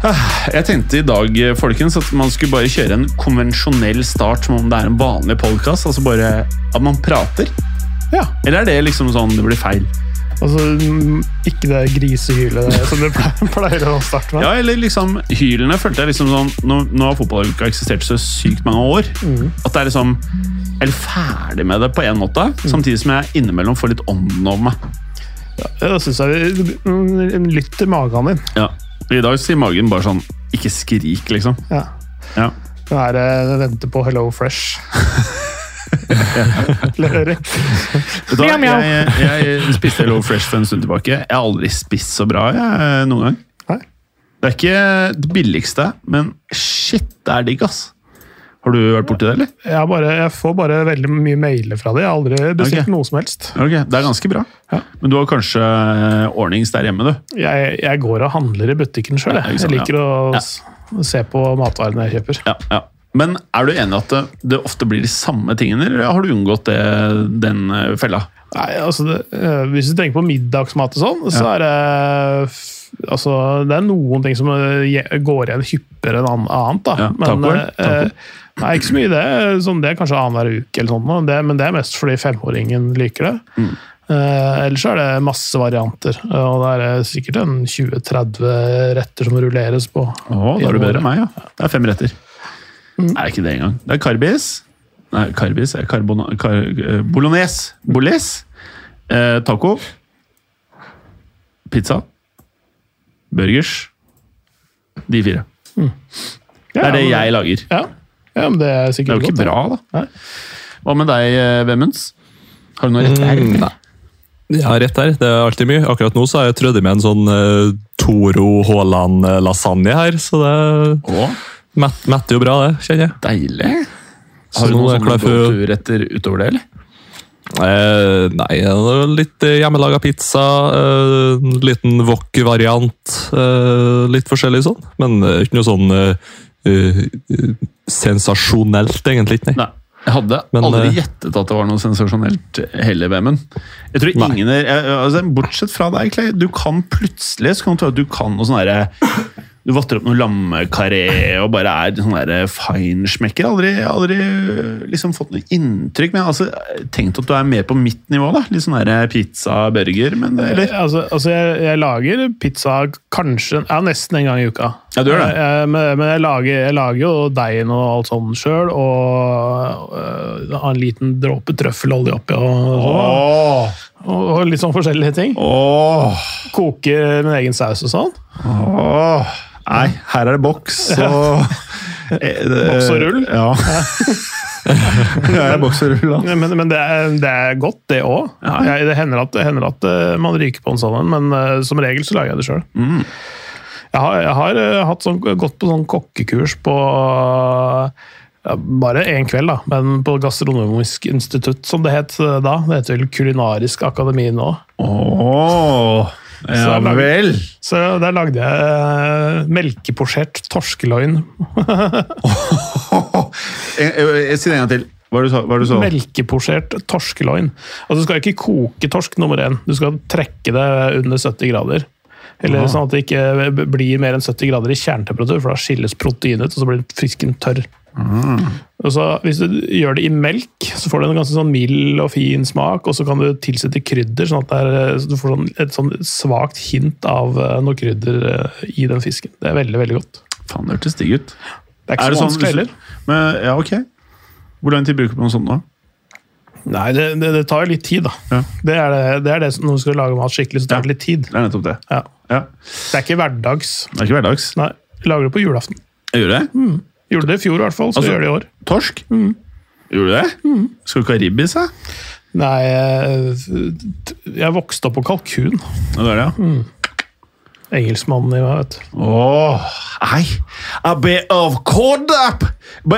Jeg tenkte i dag folkens, at man skulle bare kjøre en konvensjonell start som om det er en vanlig podkast. Altså bare at man prater. Ja. Eller er det liksom sånn det blir feil? Altså, mm, ikke det grisehylet som du pleier, å starte med. Ja, eller liksom Hylene følte jeg liksom sånn Nå, nå har fotballuka eksistert så sykt mange år. At det er liksom Jeg er ferdig med det på en måte, samtidig som jeg innimellom får litt ånden over meg. Ja, det syns jeg mm, Lytt til magen din. Ja. I dag sier magen bare sånn Ikke skrik, liksom. Ja. Ja. Nå er det vente på Hello Fresh. Mjau, mjau. Jeg, jeg spiste Hello Fresh for en stund tilbake. Jeg har aldri spist så bra jeg, noen gang. Det er ikke det billigste, men shit, det er digg, ass. Har du vært borti det, eller? Jeg, bare, jeg får bare veldig mye mailer fra det. Jeg har aldri bestilt okay. noe som helst. Ok, Det er ganske bra. Ja. Men du har kanskje eh, ordnings der hjemme, du? Jeg, jeg går og handler i butikken sjøl. Jeg. jeg liker å Ja. s- se på matvarene jeg kjøper. Ja, ja. Men er du enig i at det, det ofte blir de samme tingene, eller har du unngått det, den eh, fella? Nei, altså det, eh, Hvis du tenker på middagsmat og sånn, så er det Altså, det er noen ting som går igjen hyppigere enn annet. da. Ja, taco, Taco. Nei, ikke så mye det. Sånn, det er kanskje annenhver uke, eller sånt, det, men det er mest fordi femåringen liker det. Mm. Eh, ellers er det masse varianter, og det er sikkert en 20-30 retter som rulleres på. Å, da er du bedre enn meg, ja. Det er fem retter. Nei, ikke det engang. Det er karbis. Nei, karbis er karbona... kar, eh, bolognese. Bolognese. Eh, taco. Pizza. Burgers. De fire. Det er det jeg lager. Ja, ja men det er sikkert godt. Det er jo ikke godt, bra, da. Nei. Hva med deg, Vemunds? Har du noe rett her? Mm, nei. Ja, rett der. Det er alltid mye. Akkurat nå så har jeg trødd i med en sånn uh, Toro Haaland-lasagne her, så det Å, met, metter jo bra, det, kjenner jeg. deilig. Så Har du nå noen klar for- utover det, eller? Eh, nei, litt hjemmelaga pizza, eh, en liten wok-variant, eh, litt forskjellig sånn. Men eh, ikke noe sånn eh, eh, sensasjonelt, egentlig. Nei. Nei. Jeg hadde Men, aldri eh, gjettet at det var noe sensasjonelt heller, Vemund. Jeg tror ingen altså, Bortsett fra deg, Clay. Du kan plutselig så kan du du kan noe sånn derre Du vatter opp noe lammekaré og bare er sånn der feinschmecker. Aldri, aldri liksom fått noe inntrykk. Men jeg har altså, tenkt at du er mer på mitt nivå. da Litt sånn der pizza, burger. Men, eller? Altså, altså jeg, jeg lager pizza kanskje ja, nesten en gang i uka. Ja, du gjør det. Jeg, Men, men jeg, lager, jeg lager jo deigen og alt sånn sjøl, og øh, har en liten dråpe trøffelolje oppi. Og, Åh, og, og litt sånn forskjellige ting. åh, Koker min egen saus og sånn. åh. Nei, her er det boks og Boks og rull? Ja. er boks og rull, da. Men, men det, er, det er godt, det òg. Ja. Det hender at, det hender at eh, man ryker på en sånn en, men eh, som regel så lager jeg det sjøl. Mm. Jeg har, jeg har eh, hatt sånn, gått på sånn kokkekurs på ja, bare én kveld, da, men på Gastronomisk institutt, som det het eh, da. Det heter vel Kulinarisk akademi nå. Åh, ja Så er vel. Så der lagde jeg eh, melkeposjert jeg, jeg sier det en gang til. Hva du sa? Hva du sa? Melkeposjert torskeloin. Altså, du skal ikke koke torsk nummer én, du skal trekke det under 70 grader. Eller Aha. sånn at det ikke blir mer enn 70 grader i kjernetemperatur, for da skilles proteinet ut, og så blir fisken tørr. Så Hvis du gjør det i melk, så får du en ganske sånn mild og fin smak, og så kan du tilsette krydder, sånn at det er, så du får sånn, et sånn svakt hint av eh, noe krydder eh, i den fisken. Det er veldig, veldig godt. Faen, det hørtes digg ut. Det er ikke så vanskelig heller. Men, ja, ok. Hvor lang tid bruker du på noe sånt da? Nei, det, det, det tar jo litt tid, da. Ja. Det er det, det er det som når du skal lage mat skikkelig, så tar Ja. litt tid. Det er nettopp det. Ja. Ja. Det er ikke hverdags. Det er ikke hverdags. Nei, lager det på julaften. Jeg gjør det. Gjorde det i fjor i hvert fall, så Altså- gjør det i år. Torsk? Gjorde du det? Skal du ikke ha ribbis, da? Nei, jeg, jeg vokste opp på kalkun. Det er det, ja. Engelskmannen i meg, vet du. Åh, I, a bit of cod up!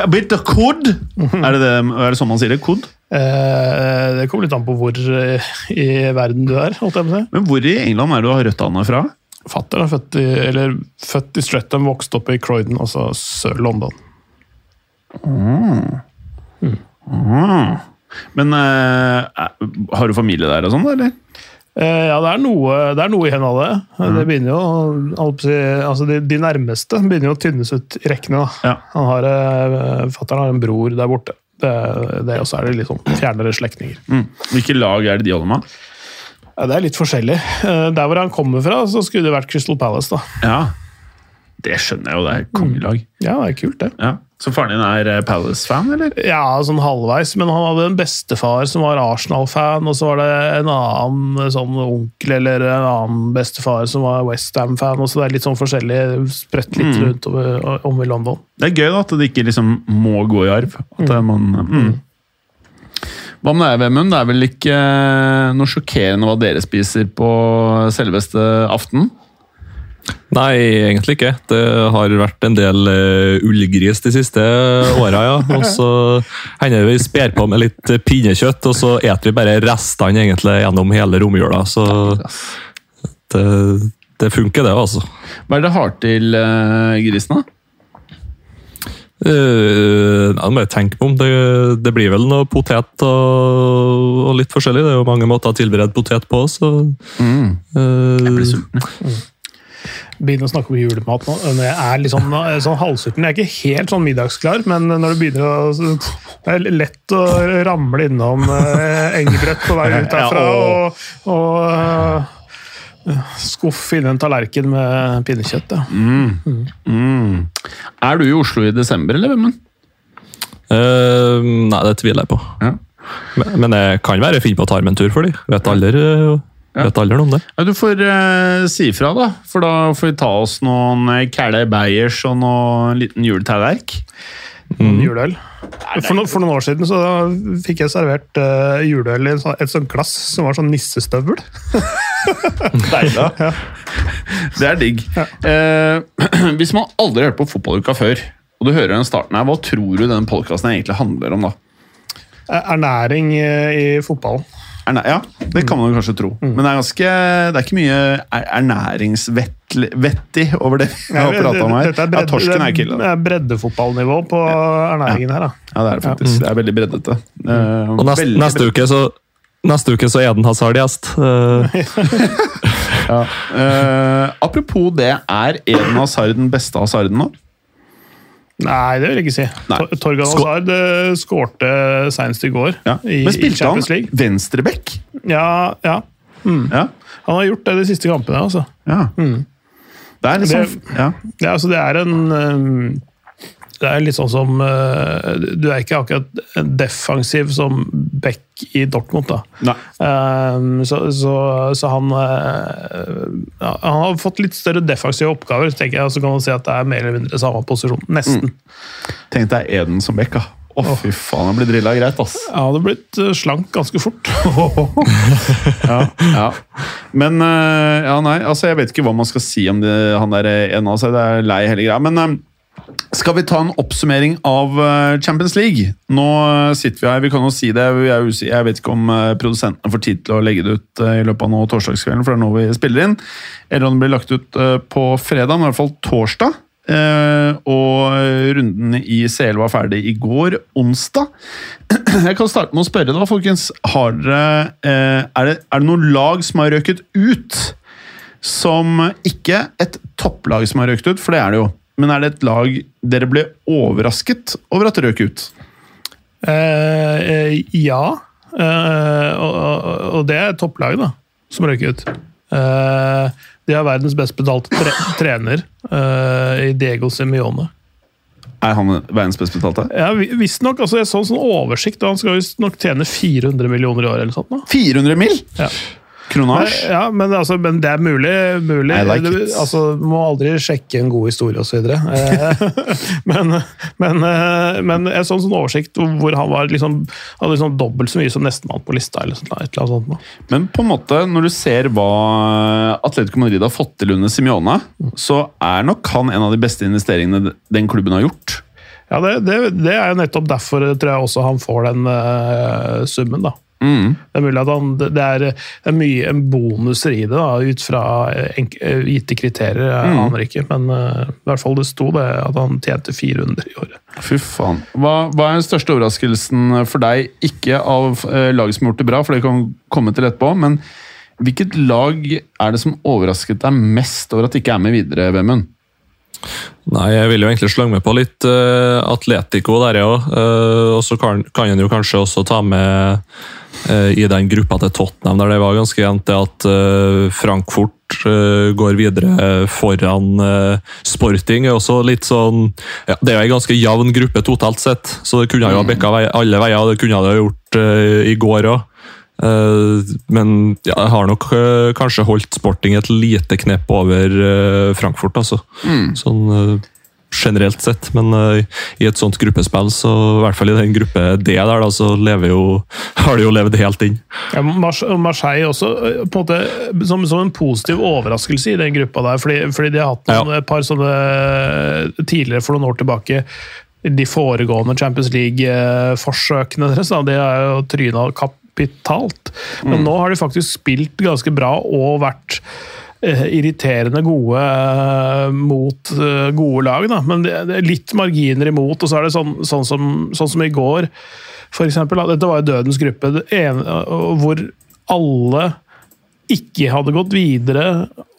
A bit of cod? er, det det, er det sånn man sier det? Cod? Eh, det kommer litt an på hvor eh, i verden du er. holdt jeg på å si. Men hvor i England er det du har røttene fra? Fatteren er født i, eller, født i Streatham, vokste opp i Croydon, altså sør-London. Men uh, har du familie der og sånn, eller? Uh, ja, det er noe, det er noe igjen av det. Det begynner jo, altså de, de nærmeste begynner jo å tynnes ut i rekkene. Ja. Han har, eh, Fatteren har en bror der borte. Det, det også er det sånn fjernere slektninger. Mm. Hvilke lag er det de holder med? Ja, det er litt forskjellig. Eh, Der hvor han kommer fra, så skulle det vært Crystal Palace. da. Ja, det skjønner jeg jo, det er kongelag. Ja, det er kult, det. Ja. Så faren din er eh, Palace-fan, eller? Ja, sånn halvveis, men han hadde en bestefar som var Arsenal-fan, og så var det en annen sånn onkel eller en annen bestefar som var Westham-fan, og så det er litt sånn forskjellig, spredt litt rundt om, om i London. Det er gøy da, at det ikke liksom må gå i arv. At er man, mm. Hva med deg, Vemund? Det er vel ikke eh, noe sjokkerende hva dere spiser på selveste aften? Nei, egentlig ikke. Det har vært en del uh, ullgris de siste åra, ja. Og så hender det vi sper på med litt pinnekjøtt, og så eter vi bare restene egentlig gjennom hele romjula. Så det, det funker, det, altså. Hva er det har til uh, grisen, da? Uh, det må jeg tenke meg om. Det, det blir vel noe potet og, og litt forskjellig. Det er jo mange måter å tilberede potet på, så Mm. uh, Jeg blir sulten. Begynner å snakke om julemat nå. Når jeg er litt sånn, sånn halvsulten. Jeg er ikke helt sånn middagsklar, men når det begynner å Det er lett å ramle innom uh, engebrett på vei ut herfra. Ja, og, og uh, i den en tallerken med pinnekjøtt. Ja. Mm. Er du i Oslo i desember, eller, Vemund? uh, Nei, det tviler jeg på. Ja. Men, men det kan være fint på å ta med en tur for dem. Vet aldri, uh, Ja. vet aldri noe om det. Ja, du får eh, si ifra, da. For da får vi ta oss noen uh, Kæle Beyers og noe liten juletallerk. Juleøl. For, no, for noen år siden så fikk jeg servert uh, juleøl i sånn- et sånt glass som var sånn nissestøvel. Deilig. Ja. Det er digg. Eh, hvis man aldri har hørt på Fotballuka før, og du hører den starten her, hva tror du den podkasten egentlig handler om da? Eh, Ernæring eh, i fotballen. Erne ja, det kan man kanskje tro. Men det er, ganske, det er ikke mye er- ernæringsvettig over det vi har prata om her. Dette er, Ja, torsken er det er breddefotballnivå på ernæringen her. da. Ja, det er det faktisk. Det er veldig breddete. Eh, Og neste, veldig neste, uke så, neste uke så er den Hazard. Uh, Ja. uh, apropos det, er Eden Hazard den beste hasarden nå? Nei, det vil jeg ikke si. Tor- Torgan Hazard eh, skårte senest i går Ja. i, Men spilte han venstreback? Ja, ja. Ja. Han har gjort det de siste kampene. altså. ja. Det er liksom Det- ja. Ja, altså det er en eh, Det er litt sånn som eh, Du er ikke akkurat defensiv som Beck i Dortmund, da. Nei. Eh, så, så, så han eh, ja, Han har fått litt større defensive oppgaver, tenker jeg, og så kan man si at det er mer eller mindre samme posisjon. Nesten. Tenk deg Eden som back, da. Å, fy faen, han blir drilla greit, ass. han hadde blitt eh, slank ganske fort. Ja, ja. Men ja, nei, altså jeg vet ikke hva man skal si om det, han der av seg. Det er lei hele greia. Men skal vi ta en oppsummering av eh, Champions League? Nå eh, sitter vi her, vi kan jo si det. Jeg vet ikke om eh, produsentene får tid til å legge det ut i løpet av nå torsdagskvelden, for det er nå vi spiller inn. Eller om det blir lagt ut på fredag, men i hvert fall torsdag. Og runden i CL var ferdig i går, onsdag. Jeg kan starte med å spørre, da, folkens. Dere, er, det, er det noen lag som har røket ut? Som ikke et topplag som har røkt ut, for det er det jo. Men er det et lag dere ble overrasket over at røk ut? Eh, eh, ja. Eh, og, og, det er topplaget, da, som røk ut. Eh, de har verdens best betalte tre trener eh, i Diego Semione. Er han verdens best betalte? Ja, vi- Visstnok. Altså, jeg så en sånn oversikt, og han skal visstnok tjene 400 millioner i året eller sånt. Da. 400 mill! Ja. Kronasj? Ja, men, altså, men det er mulig. mulig. Like du. Altså, må aldri sjekke en god historie osv. men, men, eh, men en sånn oversikt hvor han var liksom, hadde liksom dobbelt så mye som nestemann på lista. eller sånt, eller sånt. Men på en måte, når du ser hva Atletico Madrid har fått til under Simione, så er nok han en av de beste investeringene den klubben har gjort. Ja, det, det, det er jo nettopp derfor tror jeg også han får den uh, summen. da. Mm. Det er mulig at han, det er, det er mye en bonuser i det, da, ut fra enk, gitte kriterier. Jeg aner ikke, men uh, i hvert fall det sto det at han tjente 400 i året. Fy faen. Hva, hva er den største overraskelsen for deg? Ikke av uh, laget som har gjort det bra, for det kan komme til etterpå, men hvilket lag er det som overrasket deg mest over at det ikke er med videre, Vemund? Nei, jeg vil jo egentlig slange med på litt uh, Atletico der, ja. Uh, og så kan, kan en jo kanskje også ta med eh, i den gruppa til Tottenham, der det var ganske jevnt det at eh, Frankfurt eh, går videre foran eh, Sporting. er også litt sånn ja, Det er jo en ganske jevn gruppe totalt sett, så det kunne jo ha bikka alle veier. og Det kunne det ha gjort eh, i går òg. men ja, jeg har nok eh, kanskje holdt Sporting et lite knep over eh, Frankfurt, altså. Sånn eh, generelt sett. Men eh, i et sånt gruppespill, så i hvert fall i den gruppe D der, da, så lever jo, har de jo levd helt inn. Ja, Mars- Marseille også eh, på en måte som, som en positiv overraskelse i den gruppa der. Fordi, fordi de har hatt noen, et par sånne eh, tidligere for noen år tilbake de foregående Champions League-forsøkene deres. Da, de er jo tryna kapitalt. Men nå har de faktisk spilt ganske bra og vært irriterende gode eh, mot eh, gode lag. Da. Men det, er litt marginer imot, og så er det sånn, sånn, som, sånn som i går. Eksempel, dette var jo dødens gruppe, ene, hvor alle ikke hadde gått videre,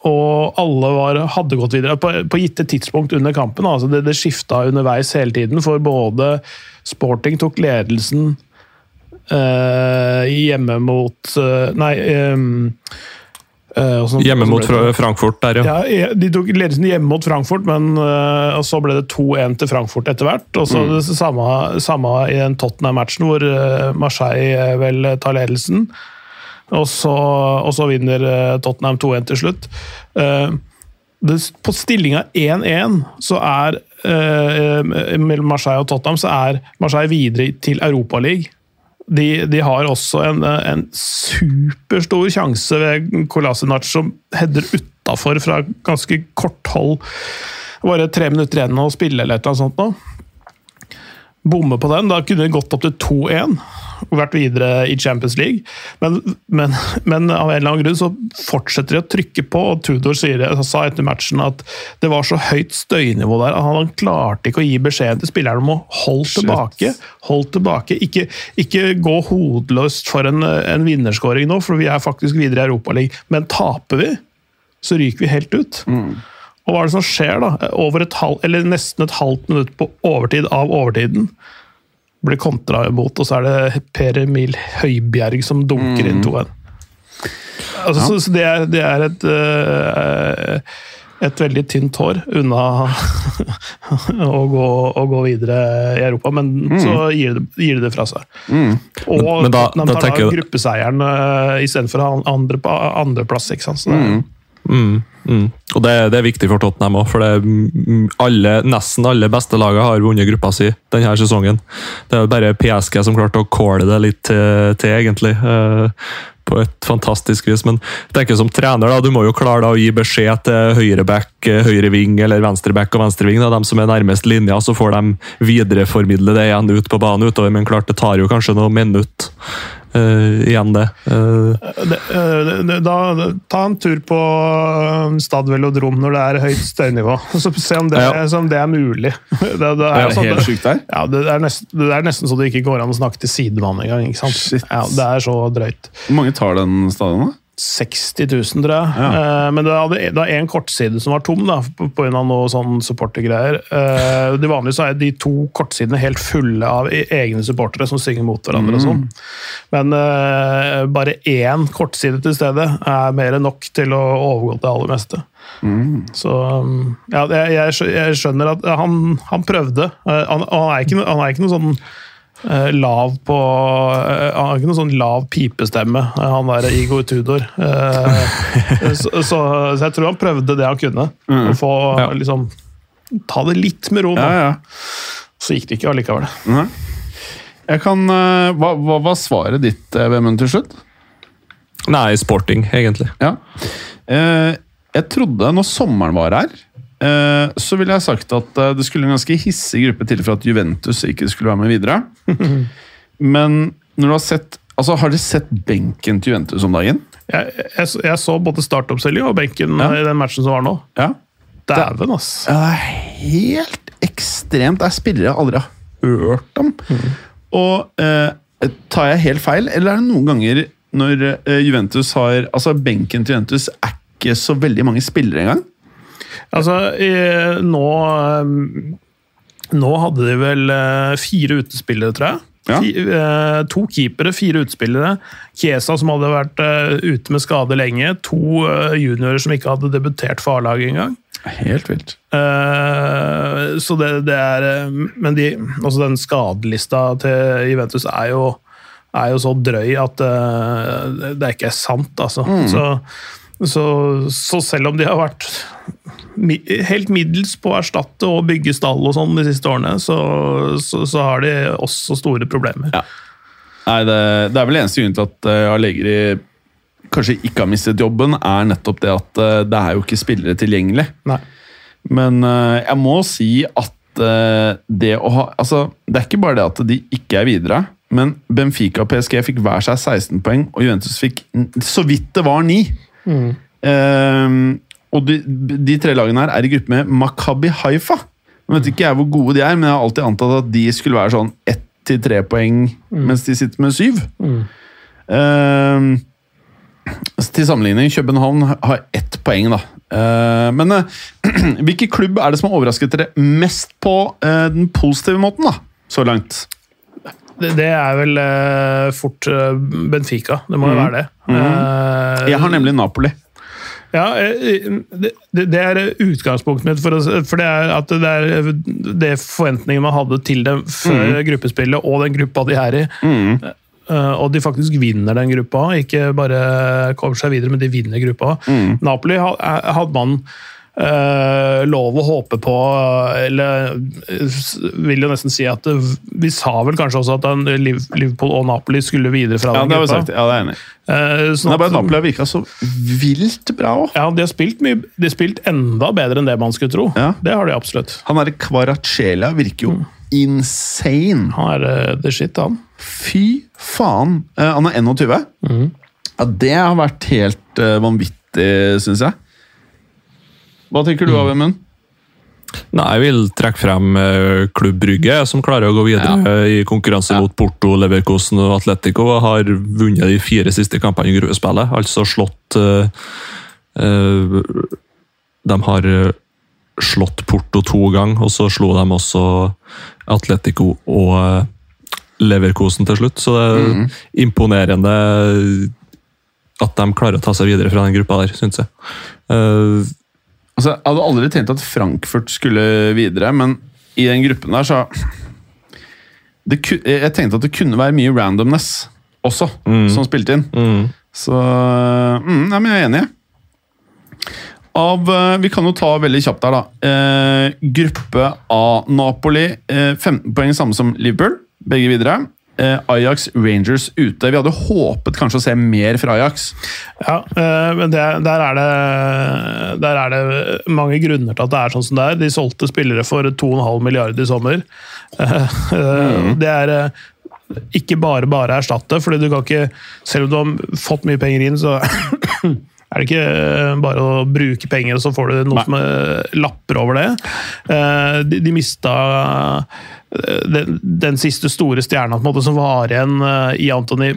og alle var, hadde gått videre på, på gitte tidspunkt under kampen. Altså det, det skifta underveis hele tiden, for både Sporting tok ledelsen eh, hjemme mot eh, Nei eh, Hjemme mot? Frankfurt der, ja. Ja, De tok ledelsen hjemme mot Frankfurt, men og så ble det 2-1 til Frankfurt etter hvert. Og så det samme, samme i den Tottenham-matchen, hvor øh, Marseille vel tar ledelsen. Og så, og så vinner Tottenham 2-1 til slutt. Eh, det, på stillinga 1-1 så er mellom Marseille og Tottenham så er Marseille videre til Europaligaen. De, de har også en, en superstor sjanse ved Kolasinac som header utafor fra ganske kort hold. Bare tre minutter igjen å spille eller et eller annet sånt nå. Bomme på den. Da kunne det gått opp til 2-1 og vært videre i Champions League. Men, men, men av en eller annen grunn så fortsetter de å trykke på, og Tudor sier, sa etter matchen at det var så høyt støynivå der at han klarte ikke å gi beskjeden til spillerne om å holde tilbake. Hold tilbake. Ikke, ikke gå hodeløst for en, en vinnerskåring nå, for vi er faktisk videre i Europaligaen. Men taper vi, så ryker vi helt ut. Og hva er det som skjer, da? Over et halv, eller nesten et halvt minutt på overtid av overtiden. Blir kontra imot, og så er det Per Emil Høibjerg som dunker inn 2-1. Altså, så, så det, er, det er et uh, et veldig tynt hår unna å, gå, å gå videre i Europa, men så gir det, gir det fra seg. Og Men- men da- da tar da, da gruppeseieren uh, istedenfor han- andre, andreplass. ikke sant? Så det, er- Mm, mm. Og det, det er viktig for Tottenham òg, for alle, nesten alle beste lagene har vunnet gruppa si denne sesongen. Det er bare PSG som klarte å calle det litt til, til egentlig. Uh, på et fantastisk vis, men jeg tenker som trener da, du må jo klare da å gi beskjed til høyreback, høyreving høyre ving eller venstreback og venstreving. Da, de som er nærmest linja, så får de videreformidle det igjen ut på banen utover, men klart det tar jo kanskje noen minutter eh, igjen, det. Eh, det, eh, da, ta en tur på eh, Stad Velodrom når det er høyt støynivå, så se om det, Ja. så om det er mulig. Det, det Er er, det sånn, helt sjukt der? ja, det, er nesten, det er nesten så det ikke går an å snakke til sidemann engang. Ja, det er så drøyt. Hvor mange tar den stadion, da? 60 000, tror jeg. Eh, Men det var én kortside som var tom, da, av noe sånn supportergreier. Eh, Det vanlige så er de to kortsidene helt fulle av e- egne supportere som synger mot hverandre. og sånn. Men eh, bare én kortside til stedet er mer enn nok til å overgå det aller meste. Så um, ja, jeg, jeg skjønner at han, han prøvde. Han, han, er ikke, han er ikke noe sånn lav på eh, Han har ikke noen sånn lav pipestemme, eh, han der Igor Tudor. Eh, så, så, så jeg tror han prøvde det han kunne. Å få Ja. liksom Ta det litt med ro. Ja, ja. Så gikk det ikke allikevel. Mm. Jeg kan, eh, hva, hva var svaret ditt, eh, Vemund, til slutt? Nei, sporting, egentlig. Ja. Eh, jeg trodde, når sommeren var her, eh, så ville jeg sagt at eh, det skulle en ganske hissig gruppe til for at Juventus ikke skulle være med videre. Men når du har sett Altså, Har dere sett benken til Juventus om dagen? Jeg, jeg, så- jeg så både startoppstilling og benken Ja. i den matchen som var nå. Ja. Dæven, ass! Ja, det er helt ekstremt. Det er spillere jeg aldri har hørt om. Og eh, tar jeg helt feil, eller er det noen ganger når eh, Juventus har Altså, benken til Juventus er ikke så veldig mange spillere engang? Altså, i, nå Nå hadde de vel eh, fire utespillere, tror jeg. Ja. Eh, to keepere, fire utespillere. Kiesa, som hadde vært eh, ute med skade lenge. To juniorer som ikke hadde debutert for A-laget engang. Helt vilt. Så det, det er Men de, altså den skadelista til Juventus er jo, er jo så drøy at Det det ikke er sant, altså. Så, så, så selv om de har vært helt middels på å erstatte og bygge stall og sånn de siste årene, så, så, så har de også store problemer. Ja. Nei, det, det er vel eneste grunnen til at uh, Allegri kanskje ikke har mistet jobben, er nettopp det at eh, det er jo ikke spillere tilgjengelig. Nei. Men eh, jeg må si at eh, det å ha Altså, det er ikke bare det at de ikke er videre, men Benfica og PSG fikk hver seg 16 poeng, og Juventus fikk så vidt det var 9. Eh, og de, de tre lagene her er i gruppe med Makabi Haifa. Nå vet ikke jeg hvor gode de er, men jeg har alltid antatt at de skulle være sånn ett til tre poeng, mens de sitter med syv. Eh, til sammenligning, København har ett poeng, da. Eh, men eh, hvilken klubb er det som har overrasket dere mest på eh, den positive måten, da? Så langt. Det, er vel uh, fort uh, Benfica. Det må jo være det. Eh, Jeg har nemlig Napoli. Ja, det, er utgangspunktet mitt, for, for det er at det er det forventningene man hadde til dem før gruppespillet og den gruppa de er i. Eh, og de faktisk vinner den gruppa, ikke bare kommer seg videre, men de vinner gruppa. Napoli er- hadde man lov å håpe på, eller eh, vil jo nesten si at det, Vi sa vel kanskje også at Liverpool og Napoli skulle videre fra Ja, den det gruppa. Ja, det er enig. Eh, sånn er at- Napoli har virka så vilt bra òg. ja, de har spilt mye, de har spilt enda bedre enn det man skulle tro. Ja. Det har de absolutt. Han derre Kvaracela virker jo insane. Han er eh, the shit, han. Fy faen! Eh, han er 21. Ja, det har vært helt eh, vanvittig, syns jeg. Hva tenker du, av Vemund? Nei, jeg vil trekke frem eh, Klubb Brygge, som klarer å gå videre ja. i konkurranse mot Porto, Leverkosen og Atletico, og har vunnet de fire siste kampene i gruppespillet. Altså slått uh, uh, De har eh, slått Porto to ganger, og så slo de også Atletico og eh, Leverkosen til slutt. Så det er imponerende at de klarer å ta seg videre fra den gruppa der, syns jeg. Eh, Altså, jeg hadde aldri tenkt at Frankfurt skulle videre, men i den gruppen der, så det, Jeg tenkte at det kunne være mye randomness også, som spilte inn. mm. Så mm, Nei, men jeg er enig. Av, eh, vi kan jo ta veldig kjapt her, da. Eh, gruppe A. Napoli. Eh, 15 poeng, samme som Liverpool. Begge videre. Eh, Ajax Rangers ute. Vi hadde håpet kanskje å se mer fra Ajax. Ja, eh, men det, der, er det, der er det mange grunner til at det er sånn som det er. De solgte spillere for 2,5 milliarder i sommer. Eh, eh, Det er ikke bare bare erstatte, fordi du kan ikke Selv om du har fått mye penger inn, så er det ikke bare å bruke penger, og så får du noe som eh, lapper over det. Eh, De, de mista eh, den, den siste store stjerna måte, som var igjen i Anthony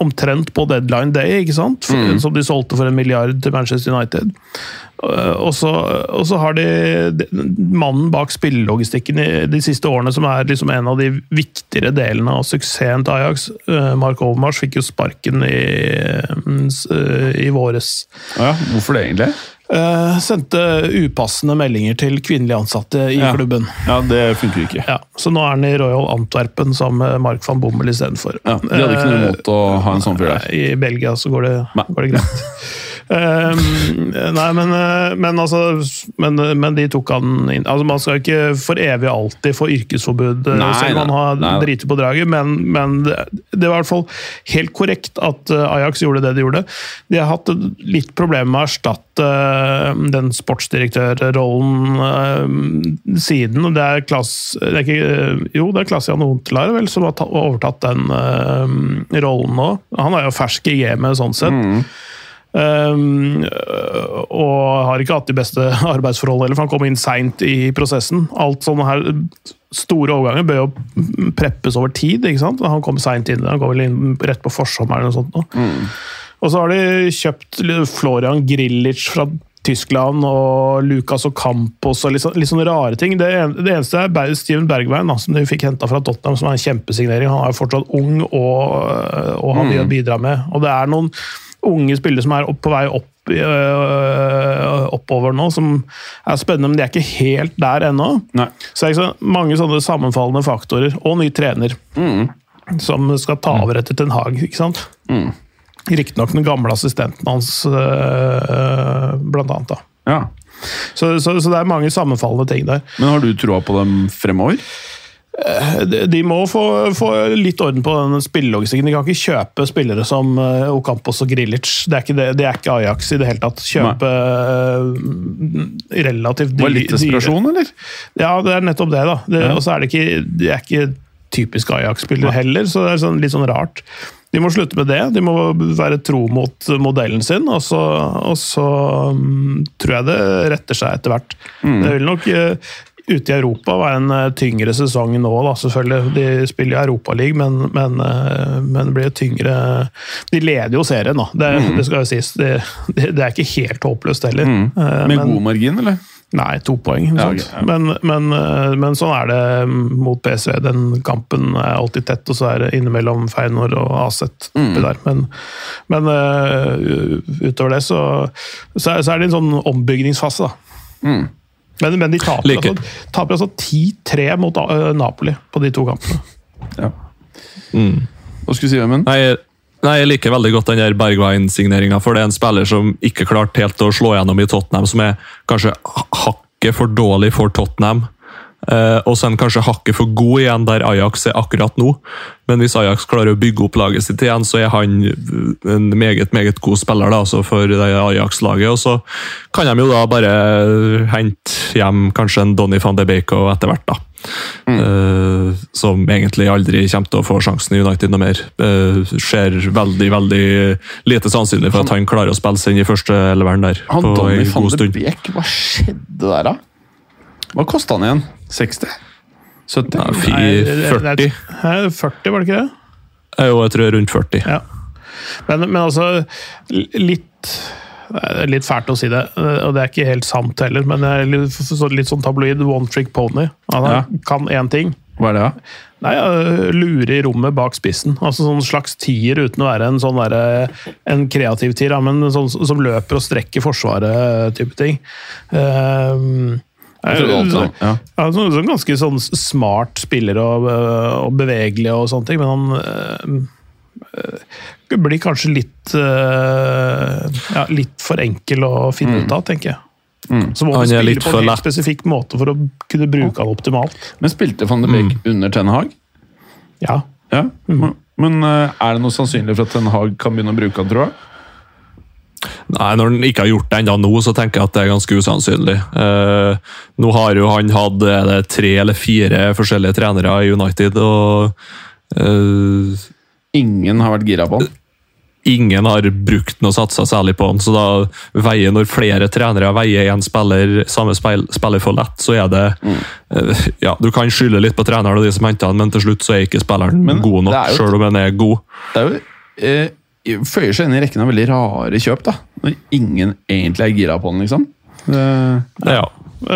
omtrent på deadline day, ikke sant? For, som de solgte for en milliard til Manchester United. Eh, Og så, og så har de de- mannen bak spillelogistikken i de siste årene, som er liksom en av de viktigere delene av suksessen til Ajax. Eh, Mark Overmars fikk jo sparken i, eh, i våres. Ja, hvorfor det, egentlig? Eh, sendte upassende meldinger til kvinnelige ansatte i Ja. klubben. Ja, det funker ikke. Ja, så nå er han i Royal Antwerpen sammen med Mark van Bommel istedenfor. Ja, de hadde ikke noe imot å ha en sånn fyr der. I Belgia så går det, går det greit. Ehm, nei, men, eh, men altså men, men de tok han inn altså Man skal ikke for evig alltid få yrkesforbud, eh, Nei, selv om man har driti på draget, men, men det, var i hvert fall helt korrekt at eh, Ajax gjorde det de gjorde. De har hatt litt problemer med å erstatte eh, den sportsdirektørrollen eh, siden. og Det er Klass, det er ikke, eh, jo, det er Klassian Huntelaar vel, som har ta, overtatt den eh, rollen nå. Han er jo fersk i gamet sånn sett. Um, og har ikke hatt de beste arbeidsforhold heller, for han kom inn seint i prosessen. Alt sånne her store overganger bør jo preppes over tid. ikke sant? Han kom seint inn, han kom vel inn rett på forsommeren. eller noe sånt. Mm. Og så har de kjøpt Florian Grilic fra Tyskland og Lucas og Campos og litt, sånn- litt sånne rare ting. Det, det eneste er Steven Bergveien, da, som de fikk henta fra Tottenham, som er en kjempesignering. Han er jo fortsatt ung og, og har mye å bidra med. Og det er noen unge spillere som er opp, på vei opp, øh, oppover nå, som er spennende, men de er ikke helt der ennå. Så det er så mange sånne sammenfallende faktorer. Og ny trener, som skal ta over etter Ten Hag, ikke sant? Riktignok den gamle assistenten hans, øh, blant annet. da. Ja. Så, så, så det er mange sammenfallende ting der. Men har du troa på dem fremover? De, de må få, få litt orden på den spillelogistikken. De kan ikke kjøpe spillere som øh, Ocampos og Grilic. Det er ikke, det, det er ikke Ajax i det hele tatt. Kjøpe Nei. relativt Var det litt desperasjon, eller? Ja, det er nettopp det. da. Det, Ja. Og så er det ikke, de er ikke typisk Ajax-spillere heller, så det er sånn, litt sånn rart. De må slutte med det. De må være tro mot modellen sin, og så, og så um, tror jeg det retter seg etter hvert. Det vil nok eh, ute i Europa var en eh, tyngre sesong nå, da, selvfølgelig. De spiller i Europaligaen, men, men, eh, men det blir tyngre De leder jo serien, da. Det, det skal jo sies. Det, det, er ikke helt håpløst heller. Mm. Med men- god margin, eller? Nei, to poeng. Ja, okay, ja. men, men, men sånn er det mot PSV. Den kampen er alltid tett, og så er det innimellom Feinor og Aset Mm. Men, men utover det så, så, er, det en sånn ombyggingsfase, da. Mm. Men, men de taper Like. altså, taper altså 10-3 mot uh, Napoli på de to kampene. Ja. Mm. Hva skulle du si, Vemund? Nei, nei, jeg liker veldig godt den der Bergwijn-signeringa, for det er en spiller som ikke klarte helt å slå gjennom i Tottenham, som er kanskje hakket for dårlig for Tottenham. Eh, og så er han kanskje hakket for god igjen der Ajax er akkurat nå. Men hvis Ajax klarer å bygge opp laget sitt igjen, så er han en meget meget god spiller da, altså for Ajax-laget. Og så kan de jo da bare hente hjem kanskje en Donny van de Beek og etter hvert, da. Eh, som egentlig aldri kommer til å få sjansen i United noe mer. Uh, ser veldig veldig lite sannsynlig for at han klarer å spille seg inn i første elveren der. Han Donny van de. Beek, hva skjedde der, da? Hva kosta han igjen? 60? 70? Ja, fi- Nei, det- det- 40? Hæ, 40, var det ikke det? Eh, Jo, jeg tror rundt 40. Ja. Men, men altså, litt det er litt fælt å si det, og det er ikke helt sant heller, men jeg er litt, litt sånn tabloid one trick pony. Han Ja. kan én ting. Hva er det, da? Nei, Lure i rommet bak spissen. Altså sånn slags tier uten å være en sånn der, en kreativ tier, men sånn som løper og strekker forsvaret, type ting. Um, Jeg trodde alltid så- han- ja. ja, så, så ganske sånn smart spiller og, og bevegelig og sånne ting, men han øh, blir kanskje litt øh, ja, litt for enkel å finne ut av, tenker jeg. Så må Han er spille på en helt spesifikk måte for å kunne bruke han optimalt. Men spilte van de Beek under Ten Hag? Ja. Ja. Men, men eh, er det noe sannsynlig for at Ten Hag kan begynne å bruke han, tror jeg? Nei, Når han ikke har gjort det ennå nå, så tenker jeg at det er ganske usannsynlig. Eh, nå har jo han hatt det tre eller fire forskjellige trenere i United, og eh, Ingen har vært gira på han. ingen har brukt noe satsa særlig på han. Så da veier når flere trenere veier én spiller, samme spiller for lett, så er det eh, Ja, du kan skylde litt på treneren og de som henter han, men til slutt så er ikke spilleren Men god nok, sjøl om han er god. Det er jo eh, føyer seg inn i rekken av veldig rare kjøp, da. Når ingen egentlig er gira på den, liksom. Det, Ja.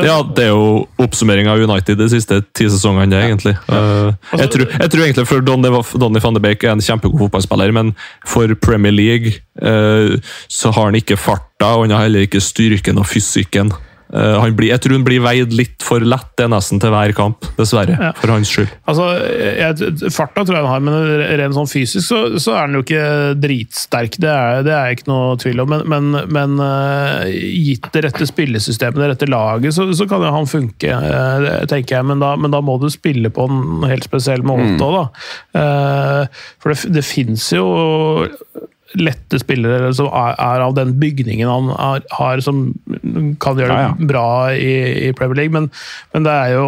ja, det er jo oppsummering av United de siste ti sesongene, det, egentlig. Eh, jeg, tror, jeg tror egentlig for Donny, Donny van de Beek er en kjempegod fotballspiller, men for Premier League eh, så har han ikke farta, og han har heller ikke styrken og fysikken. Eh, han blir, jeg tror han blir veid litt for lett det er nesten til hver kamp, dessverre. Ja. For hans skyld. Altså, jeg, Farta tror jeg han har, men rent sånn fysisk så, så er han jo ikke dritsterk. Det er, det er ikke noe tvil om. Men, men, men uh, gitt det rette spillesystemet, det rette laget, så, så kan jo han funke, uh, tenker jeg. Men da, men da må du spille på en helt spesiell måte òg, da. Uh, for det, det fins jo lette spillere som er, er av den bygningen han har, har som kan gjøre Ja, ja. det bra i, i Premier League, men, men det er jo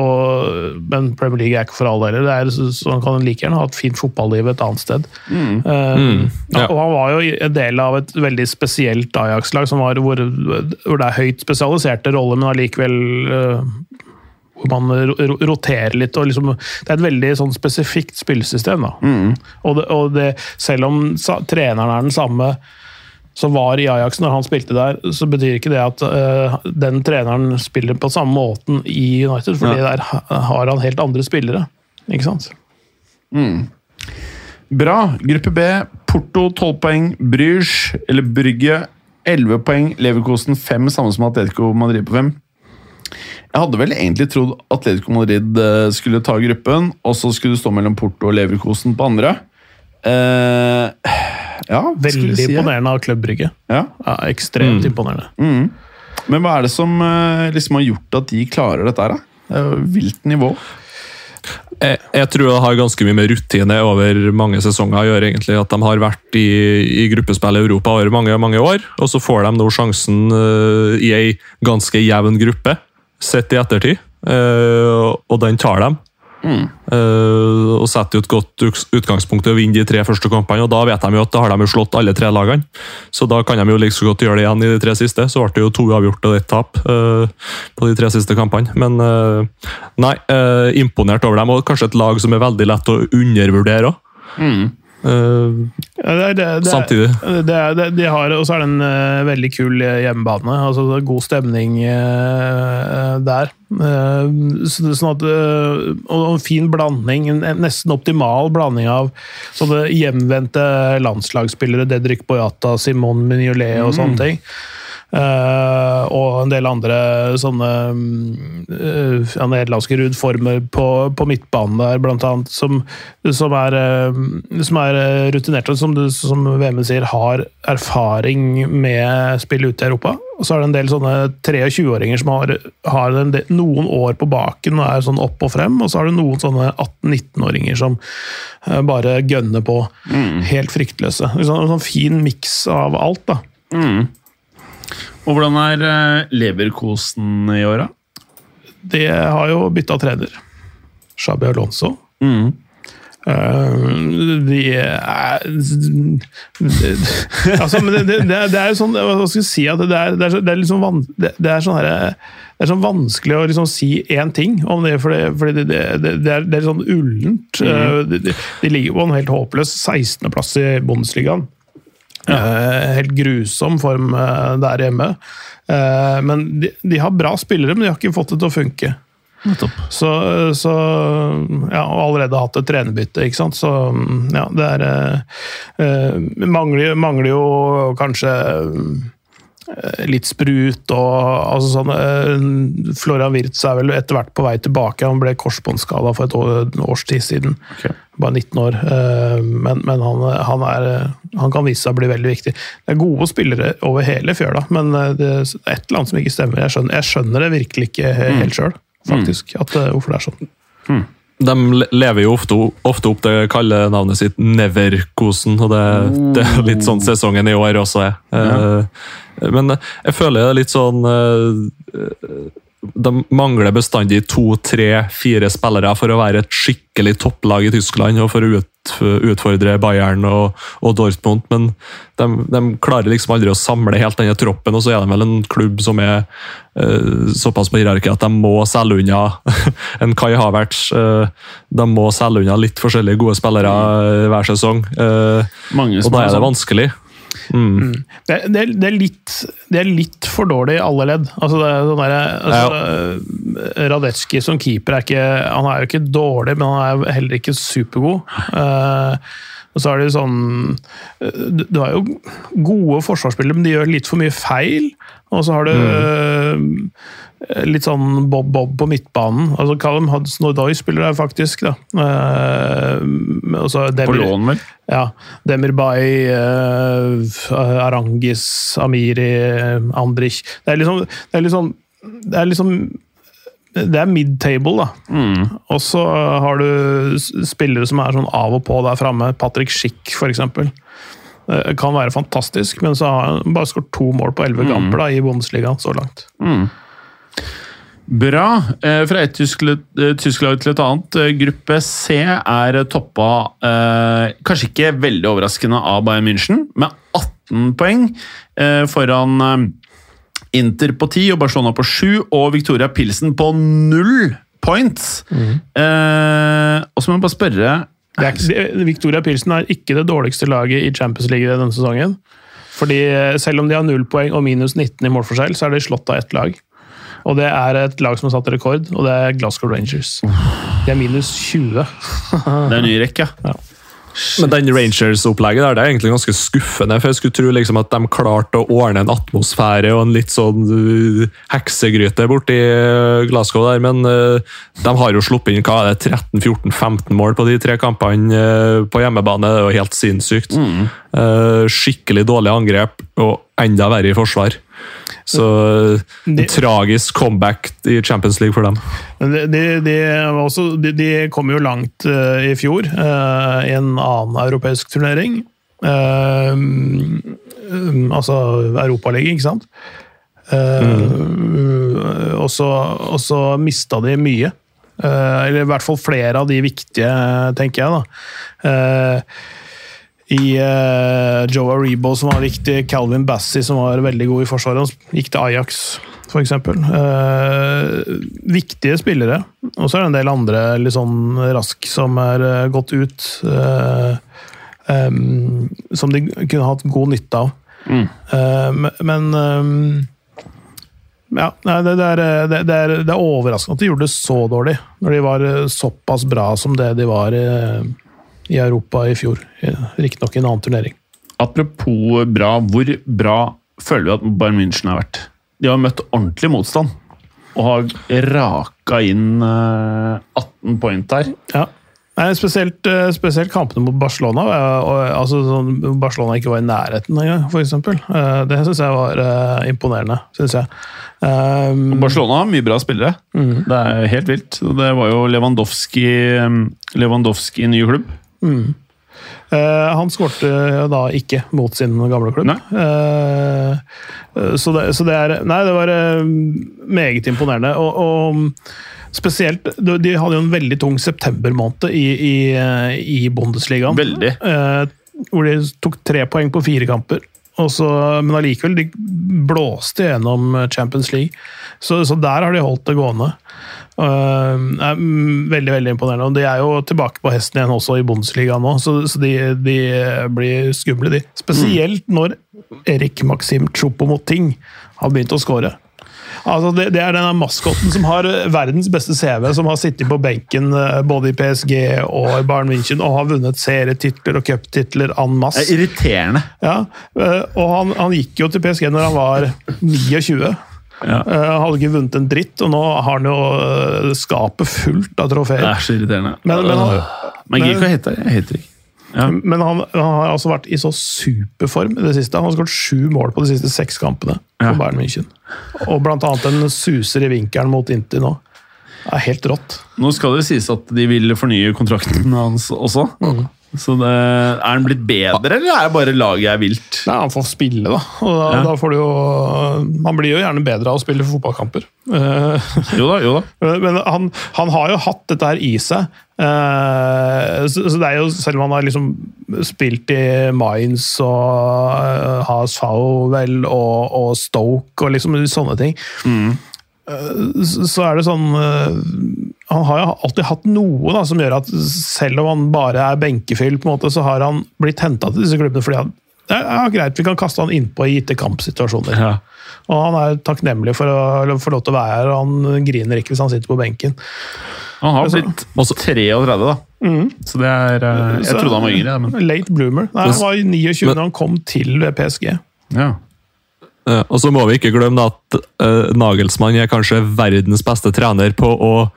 Men Premier League er ikke for alle heller. Det er, så, så han kan like gjerne ha et fint fotballiv et annet sted. Eh, Mm, ja. Og han var jo en del av et veldig spesielt Ajax-lag, som var hvor, hvor det er høyt spesialiserte roller, men allikevel eh, hvor man ro- ro- roterer litt. og liksom, Det er et veldig sånn spesifikt spillesystem. da. Og, det, og det, selv om sa, treneren er den samme som var i Ajax når han spilte der, så betyr ikke det at uh, den treneren spiller på samme måten i United, fordi der har han helt andre spillere. Ikke sant? Bra. Gruppe B. Porto 12 poeng. Bruges, eller Brygge 11 poeng. Leverkosen 5, samme som Atletico Madrid på 5. Jeg hadde vel egentlig trodd Atletico Madrid eh, skulle ta gruppen, og så skulle det stå mellom Porto og Leverkosen på andre. Uh, ja, Veldig si? imponerende av Klubb Brygge. Ja. Ja, ekstremt imponerende. Men hva er det som eh, liksom har gjort at de klarer dette her, da? Det er jo vilt nivå. Jeg, jeg tror det har ganske mye med rutine over mange sesonger å gjøre. egentlig, At de har vært i, i gruppespill i Europa over mange mange år, og så får de nå sjansen uh, i ei ganske jevn gruppe, sett i ettertid. eh, og den tar dem. Eh, og setter jo et godt utgangspunkt til å vinne de tre første kampene. og Da vet de jo at da har de jo slått alle tre lagene. Så da kan de jo like så godt gjøre det igjen i de tre siste. Så ble det jo to avgjort og ett tap eh, på de tre siste kampene. Men nei, imponert over dem. Og kanskje et lag som er veldig lett å undervurdere òg. Ja, det det, det, Samtidig. De har, og så er det en uh, veldig kul eh, hjemmebane. altså God stemning uh, der. Så, sånn at, og en fin blanding, en en nesten optimal blanding av sånne hjemvendte landslagsspillere, Dedrick Boyata, Simon Mignolet og sånne ting. Eh, og en del andre sånne uh, nederlandske rudformer på, på midtbanen der, blant annet, som, som, er, eh, som er rutinerte, og som, som Vemund sier, har erfaring med spill ute i Europa. Og så er det en del sånne 23-åringer som har, har del, noen år på baken og er sånn opp og frem, og så har du noen sånne 18-19-åringer som bare gønner på. Helt fryktløse. En sånn, en sånn fin miks av alt, da. Og hvordan er eh, Leverkosen i år, da? De har jo bytta trener. Shabi Alonso. Mm. Eh, de er altså, men det, det, det er- jo sånn Hva skal jeg si? At det er, det er, det er liksom van, det, det er sånn her, det er sånn vanskelig å liksom si én ting om det, for det, det, det, det, er, det er sånn ullent. Eh, De, de, de ligger på en helt håpløs 16.-plass i Bundesligaen. Eh, helt grusom form eh, der hjemme. Eh, men de, de har bra spillere, men de har ikke fått det til å funke. Så, så ja, og allerede hatt et trenerbytte, ikke sant. Så ja, det er eh, mangler, mangler jo kanskje eh, litt sprut og altså sånn eh, Florian Wirtz er vel etter hvert på vei tilbake. Han ble korsbåndskada for et år, års tid siden. Okay. Bare 19 år. eh, Men, men han, han, er, han kan vise seg å bli veldig viktig. Det er gode spillere over hele fjøla, men eh, det er et eller annet som ikke stemmer. Jeg skjønner, jeg skjønner det virkelig ikke helt sjøl, faktisk, at, eh, hvorfor det er sånn. De lever jo ofte, ofte opp det kalde navnet sitt Neverkosen, og det, det er litt sånn sesongen i år også er. Ja. Men jeg føler det er litt sånn eh, De mangler bestandig to, tre, fire spillere for å være et skikkelig topplag i Tyskland og for å ut, utfordre Bayern og, og Dortmund, men de, de, klarer liksom aldri å samle helt denne troppen. Og så er de vel en klubb som er uh, såpass på hierarkiet at de må selge unna en Kai Havertz. Uh, de må selge unna litt forskjellige gode spillere hver sesong, uh, og da er det vanskelig. Mm. Det, det, det, er litt, det, er litt, for dårlig i alle ledd. Altså sånn der, altså, ja. Radetsjki som keeper er ikke, han er jo ikke dårlig, men han er heller ikke supergod. Uh, og så er det sånn Du har jo gode forsvarsspillere, men de gjør litt for mye feil. Og så har du mm. litt sånn bob-bob på midtbanen. Altså Callum Hudson-Odoi spiller der faktisk. da. Uh, på lån, vel? Ja. Demirbay, uh, Arangis, Amiri, Andrich Det er liksom, det er liksom, det er liksom det er mid-table, da. Mm. Og så har du spillere som er sånn av og på der framme. Patrick Schick, f.eks. Kan være fantastisk, men så har han bare skåret to mål på elleve mm. kamper da, i Bundesligaen så langt. Mm. Bra. Eh, fra et eh, tysk lag til et annet. Eh, gruppe C er toppa, kanskje ikke veldig overraskende, av Bayern München, med 18 poeng foran Inter på 10 og Barcelona på 7 og Victoria Pilsen på 0 points. Mm. og så må jeg bare spørre er, Victoria Pilsen er ikke det dårligste laget i Champions League denne sesongen. Fordi Selv om de har null poeng og minus 19 i målforskjell, så er de slått av ett lag. Og det er et lag som har satt rekord, og det er Glasgow Rangers. De er minus 20. det er en ny rekke. Ja. Men den Rangers-opplegget der, det er egentlig ganske skuffende. for Jeg skulle tro liksom at de klarte å ordne en atmosfære og en litt sånn uh, heksegryte borti uh, Glasgow der, men uh, de har jo sluppet inn hva er det, 13-14-15 mål på de tre kampene uh, på hjemmebane. Det er jo helt sinnssykt. Mm. Uh, skikkelig dårlig angrep og enda verre i forsvar. Så en tragisk comeback i Champions League for dem. De, de, de, også, de kom jo langt uh, i fjor uh, i en annen europeisk turnering. Uh, um, altså Europaligaen, ikke sant? Mm. Og så mista de mye. eller i hvert fall flere av de viktige, tenker jeg. da i uh, Joe Aribo, som var viktig, Calvin Bassey, som var veldig god i forsvaret. Han gikk til Ajax, f.eks. Uh, eh, viktige spillere. Og så er det en del andre litt sånn rask som er uh, gått ut. Uh, um, som de kunne hatt god nytte av. Mm. men um, ja, nei, det, det, er, det, det, er, det, er, overraskende at de gjorde det så dårlig, når de var såpass bra som det de var. Uh, i Europa i fjor. Riktignok i en annen turnering. Apropos bra, hvor bra føler vi at Bayern München har vært? De har møtt ordentlig motstand og har raka inn 18 eh, point der. Ja. Spesielt, eh, spesielt, kampene mot Barcelona. altså sånn, Barcelona ikke var i nærheten engang, f.eks. Eh, det syns jeg var imponerende. Synes jeg. Um, Barcelona har mye bra spillere. Mm. Det er helt vilt. Det var jo Lewandowski, Lewandowski i ny klubb. Mm. Uh, han skårte da ikke mot sin gamle klubb. Uh, så, det, så, det, er Nei, det var uh, meget imponerende. Og, og, spesielt De hadde jo en veldig tung septembermåned i, i, i Bundesligaen. Veldig. hvor de tok tre poeng på fire kamper. Så, men allikevel, de blåste gjennom Champions League. Så, så der har de holdt det gående. Uh, er veldig veldig imponerende. og De er jo tilbake på hesten igjen også i Bundesliga nå, så, så de, de, blir skumle, de. Spesielt mm. når Erik Maxim Tjopo mot ting har begynt å skåre. Altså det, det, er denne maskotten som har verdens beste CV, som har sittet på benken eh, både i PSG og i Bayern München og har vunnet serietitler og cuptitler en masse. Det er irriterende. Ja, eh, og han, han gikk jo til PSG når han var 29. Ja. Uh, hadde ikke vunnet en dritt, og nå har han jo uh, skapet fullt av trofeer. Det er så irriterende. Men, men, han, men Gika heter jeg heter ikke. Ja. Men han, han, har altså vært i så superform i det siste. Han har skåret sju mål på de siste seks kampene. Ja. for Bayern München. Og blant annet en suser i vinkelen mot Inter nå. Det er helt rått. Nå skal det sies at de vil fornye kontrakten hans også. Mm. Så det, Er han blitt bedre, eller er det bare laget er vilt? Nei, Han får spille, da. Og da, ja. da får du jo Han blir jo gjerne bedre av å spille fotballkamper. jo da, jo da. Men han, han, har jo hatt dette her i seg. Eh, så, så det er jo, selv om han har liksom spilt i Mines og uh, Haas Fowell og, og Stoke og liksom sånne ting, mm. så, er det sånn eh, Han har jo alltid hatt noe da, som gjør at selv om han bare er benkefyll, på en måte, så har han blitt henta til disse klubbene fordi han det er greit, vi kan kaste han innpå i gitte kampsituasjoner. Ja. Og han er takknemlig for å få lov til å være her, og han griner ikke hvis han sitter på benken. Han har blitt også 33, da. Så det er eh, Jeg Så- trodde han var yngre, men Late bloomer. Nei, han var 29 Men- da han kom til PSG. ja. Eh, Og så må vi ikke glemme at uh, Nagelsmann er kanskje verdens beste trener på å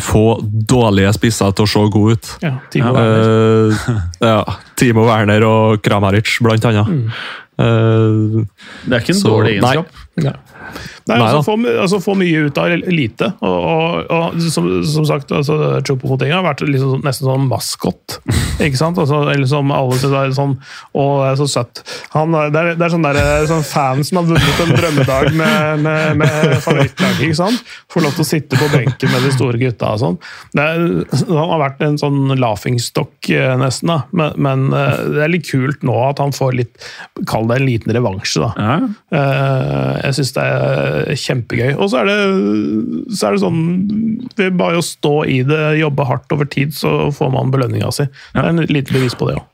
få dårlige spisser til å se gode ut. Ja, Timo Werner. Uh, ja, Timo Werner og Kramaric, blant annet. Eh, Det er ikke en Så- dårlig egenskap. Nei, Nei altså, få, altså, få mye ut av lite. Og, og, og som, som sagt, altså, Choupo-Moting har vært liksom, nesten sånn maskot. Ikke sant? Altså, eller som alle syns er sånn Å, det er så søtt. Han, er- det, er, det er sånn, der, sånn fan som har vunnet en drømmedag med, med, med favorittlaget. ikke sant? Får lov til å sitte på benken med de store gutta og sånn. Det er, han har vært en sånn laughingstock eh, nesten, da. Men, men eh, det er litt kult nå at han får litt Kall det en liten revansje, da. Ja. Eh, Jeg syns det er kjempegøy. Og så er det, så er det sånn Ved bare å stå i det, jobbe hardt over tid, så får man belønninga si. Det er en lite bevis på det òg.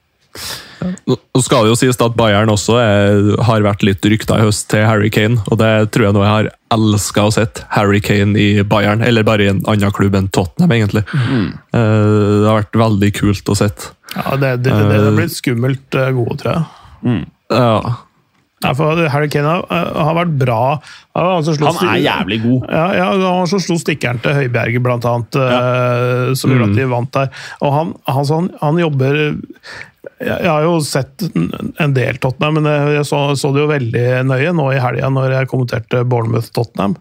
Nå skal det jo sies at Bayern også er, har vært litt rykta i høst til Harry Kane, og det tror jeg nå jeg har elska å sett. Harry Kane i Bayern, eller bare i en annen klubb enn Tottenham, egentlig. Eh, Det har vært veldig kult å sett. Ja, det, det, det, det har blitt skummelt eh, gode, tror jeg. Ja. Ja, for Harry Kane har, eh, vært bra. Han, han Han er jævlig god. Ja, ja, han som slo stikkeren til Høibjerget, blant annet, ja. som gjorde at de vant der. Og han, han, han, han jobber jeg, har jo sett en- del Tottenham, men jeg, jeg så, så det jo veldig nøye nå i helga når jeg kommenterte Bournemouth-Tottenham.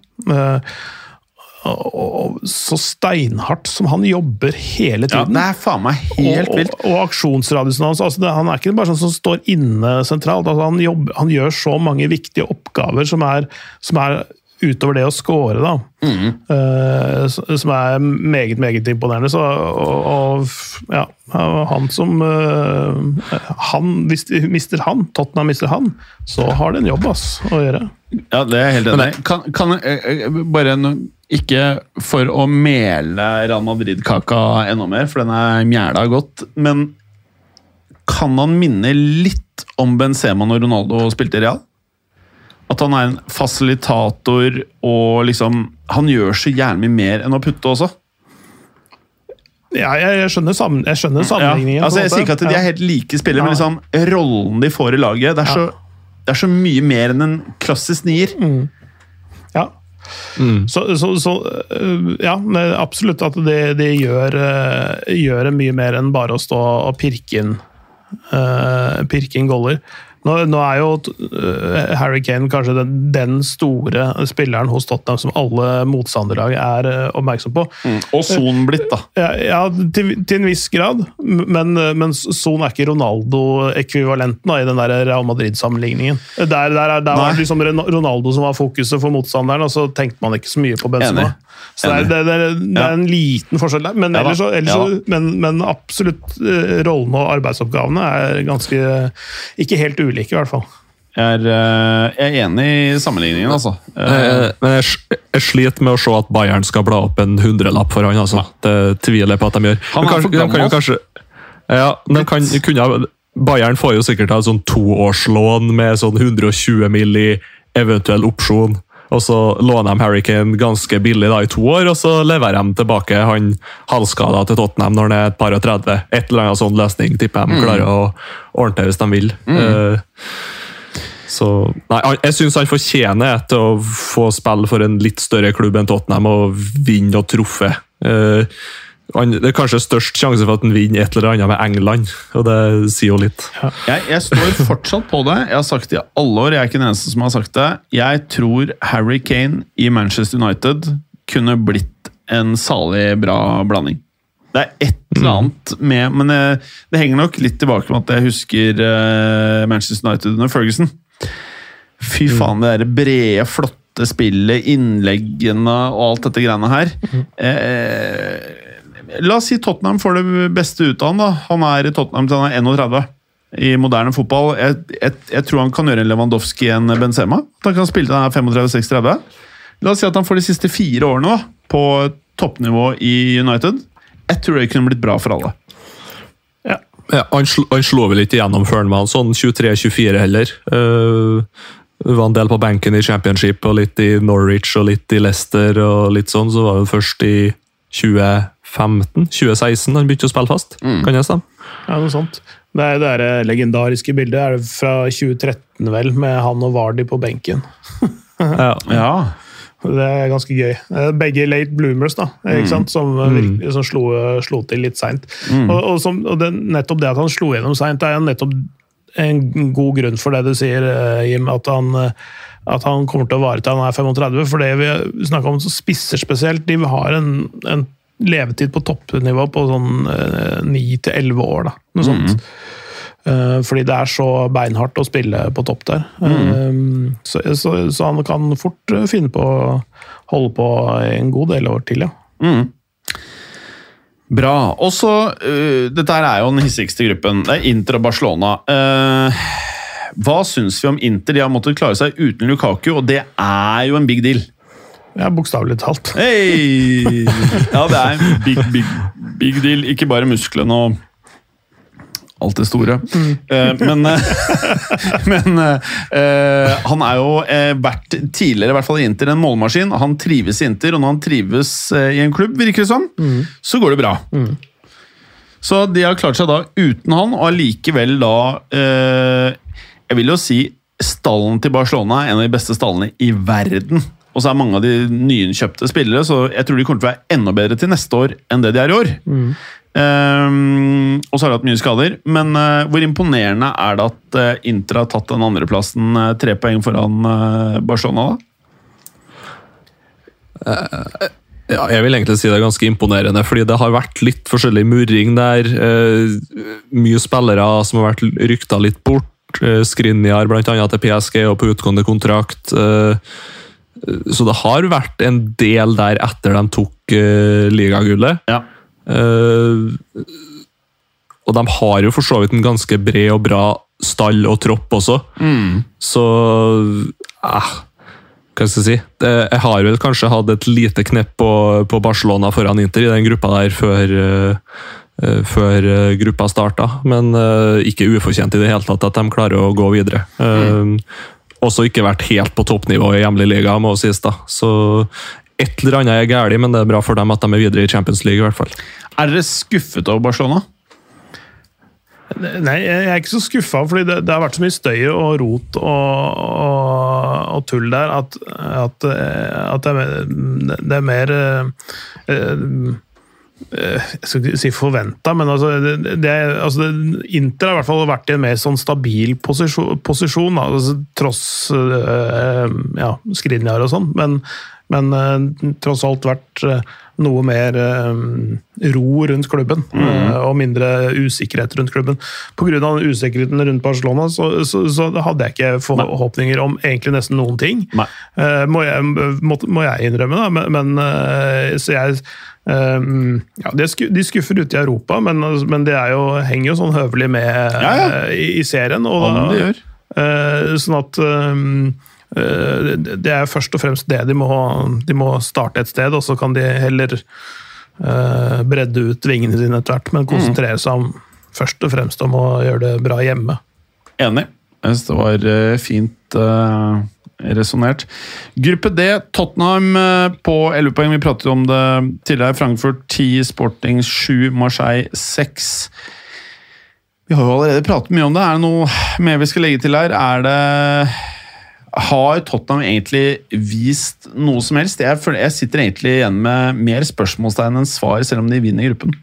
Og, og så steinhardt som han jobber hele Ja, tiden. det er faen meg helt og, vilt. og, og aksjonsradiusen hans. Altså det, han er ikke bare sånn som står inne sentralt. Altså han, jobber, han gjør så mange viktige oppgaver som er, som er utover det å score, da. Mm. Uh, som er meget, meget imponerende. Så, og, og ja, han som uh, han, Hvis de mister han, Tottenham mister han, så har de en jobb ass, å gjøre. Ja, det er jeg helt enig i. Kan, kan jeg- jeg- bare no, Ikke for å mele Real Madrid-kaka enda mer, for den er mjæla godt, men kan han minne litt om Benzema når Ronaldo spilte i Real? At han er en fasilitator og liksom Han gjør så jævlig mye mer enn å putte også. Ja, jeg, jeg skjønner, sammen, jeg skjønner sammenligningen. Ja, altså Jeg sier ikke at de er helt like spillere, men liksom rollen de får i laget Det er så, det er så mye mer enn en klassisk nier. Ja. Så, så, så øh, ja, absolutt at det, de gjør, øh, gjør mye mer enn bare å stå og pirke inn, uh, pirke inn goller. Nå, nå er jo øh, Harry Kane kanskje den, den store spilleren hos Tottenham som alle motstanderlag er øh, oppmerksom på. Og Son blitt, da. Ja, ja til, til en viss grad, men, men Son er ikke Ronaldo-ekvivalenten i den der Real Madrid-sammenligningen. Der, der, er- der var det liksom Ronaldo som var fokuset for motstanderen, og så tenkte man ikke så mye på Benzema. Så det er, det, det, det er en liten forskjell der, men, ellers, ellers, Ja men, men absolutt eh, rollene og arbeidsoppgavene er ganske Ikke helt ulike, i hvert fall. Jeg er, eh, jeg er enig i sammenligningen, altså. Eh, Eh, Men jeg, jeg sliter med å se at Bayern skal bla opp en hundrelapp for han. altså. Det tviler jeg på at de gjør. Han er kanskje- for de kan jo kanskje, ja, de kan, kunne, Bayern får jo sikkert ha et sånn toårslån med sånn 120 mill. i eventuell opsjon. Og så låner de Harry Kane ganske billig da, i to år, og så leverer de tilbake han halvskada til Tottenham når han er et par og 30. Et eller annet sånn løsning tipper de klarer å ordne hvis de vil. Eh, så nei, Jeg syns han fortjener til å få spille for en litt større klubb enn Tottenham og vinne og truffe. Eh, det er kanskje størst sjanse for at han vinner et eller annet med England, og det sier jo litt. jeg, jeg står fortsatt på det. Jeg har sagt det i alle år. Jeg er ikke den eneste som har sagt det. Jeg tror Harry Kane i Manchester United kunne blitt en salig bra blanding. Det er et eller annet med Men det, det henger nok litt tilbake med at jeg husker eh, Manchester United under Ferguson. Fy faen, det der brede, flotte spillet, innleggene og alt dette greiene her. Eh, La oss si Tottenham får det beste ut av han. da. Han er i Tottenham til han er 31 i moderne fotball. Jeg, jeg, jeg tror han kan gjøre en Lewandowski enn en Benzema. At han kan spille til han er 35-36. La oss si at han får de siste fire årene da, på toppnivå i United. Jeg tror det kunne blitt bra for alle. Ja, han, slo, han slo vel ikke igjennom før han var sånn 23-24 heller. Uh, var en del på benken i Championship og litt i Norwich og litt i Leicester. og litt sånn, Så var han først i 2015-2016 han begynte å spille fast. Kan jeg stemme? Ja, noe sånt. Det er det der legendariske bildet er det fra 2013, vel, med han og Vardy på benken. Ja. Ja. Det er ganske gøy. Eh, Begge late bloomers, da, ikke sant? som, eh, virkelig, som slo, slo til litt seint. Og, og, som- og det, nettopp det at han slo gjennom seint, er jo nettopp en god grunn for det du sier, eh, Jim. At han, eh, at han kommer til å vare til han er 35. For det vi snakker om så spisser spesielt, de har en, en levetid på toppnivå på sånn ni til elleve år. da, noe sånt. Eh, Fordi det er så beinhardt å spille på topp der. Eh, Så, så, så han kan fort eh, finne på å holde på en god del år til, ja. Bra. Og så uh, Dette her er jo den hissigste gruppen. Det er Inter og Barcelona. Eh, hva syns vi om Inter? De har måttet klare seg uten Lukaku, og det er jo en big deal. Ja, Bokstavelig talt. Hey! Ja, det er en big, big, big deal. Ikke bare musklene og alt det store. Eh, men eh, men eh, han er jo eh, vært tidligere, i hvert fall i Inter, en målmaskin. Han trives i Inter, og når han trives i en klubb, virker det som, så går det bra. Så de har klart seg da uten han, og allikevel da eh, Jeg vil jo si stallen til Barcelona er en av de beste stallene i verden. Og så er mange av de nyinnkjøpte spillere, så jeg tror de kommer til å være enda bedre til neste år enn det de er i år. Ehm, og så har de hatt mye skader, men uh, hvor imponerende er det at uh, Inter har tatt den andreplassen uh, tre poeng foran uh, Barcelona? da? Ja, jeg vil egentlig si det er ganske imponerende, fordi det har vært litt forskjellig murring der. Mye spillere som har vært rykta litt bort. Uh, Skrinjar annet til PSG og på utgående kontrakt. Eh, så det har vært en del der etter de tok uh, ligagullet. Ja. Uh, og de har jo for så vidt en ganske bred og bra stall og tropp også. Så eh, Hva skal jeg si? Det, jeg har vel kanskje hatt et lite knepp på, på Barcelona foran Inter i den gruppa der før, eh, før gruppa starta, men uh, ikke ufortjent i det hele tatt at de klarer å gå videre. Eh, også ikke vært helt på toppnivå i hjemlig liga, må sies da. Så et eller annet er galt, men det er bra for dem at de er videre i Champions League. i hvert fall. Er dere skuffet over Barcelona? Nei, jeg er ikke så skuffa, fordi det, det har vært så mye støy og rot og, og, og tull der at, at, at det, er, mer- det er mer eh, eh, jeg skal ikke si forventa, men altså, det, det, altså det, Inter har i hvert fall vært i en mer sånn stabil posisjon, posisjon da, altså, tross øh, ja, Skriniar og sånn, men, men øh, tross alt vært eh, noe mer øh, ro rundt klubben, eh, og mindre usikkerhet rundt klubben. Pga. usikkerheten rundt Barcelona så, så, så hadde jeg ikke forhåpninger om egentlig nesten noen ting. Eh, må, jeg, må, må jeg innrømme, da. Men, men eh, så jeg eh, ja, de, skuffer ute i Europa, men, men det er jo, henger jo sånn høvelig med Ja, ja. eh, I, i serien. Og, Om de gjør. eh, sånn at eh, eh, det- det er først og fremst det de må, de må starte et sted, og så kan de heller eh, bredde ut vingene sine etter hvert, men konsentrere seg om først og fremst om å gjøre det bra hjemme. Enig. Jeg synes det var eh, fint resonnert. Gruppe D, Tottenham eh, på 11 poeng. Vi pratet om det tidligere. Frankfurt 10, Sporting 7, Marseille 6. Vi har jo allerede pratet mye om det. Er det noe mer vi skal legge til her? Er det Har Tottenham egentlig vist noe som helst? Jeg, føler, jeg sitter egentlig igjen med mer spørsmålstegn enn svar, selv om de vinner gruppen.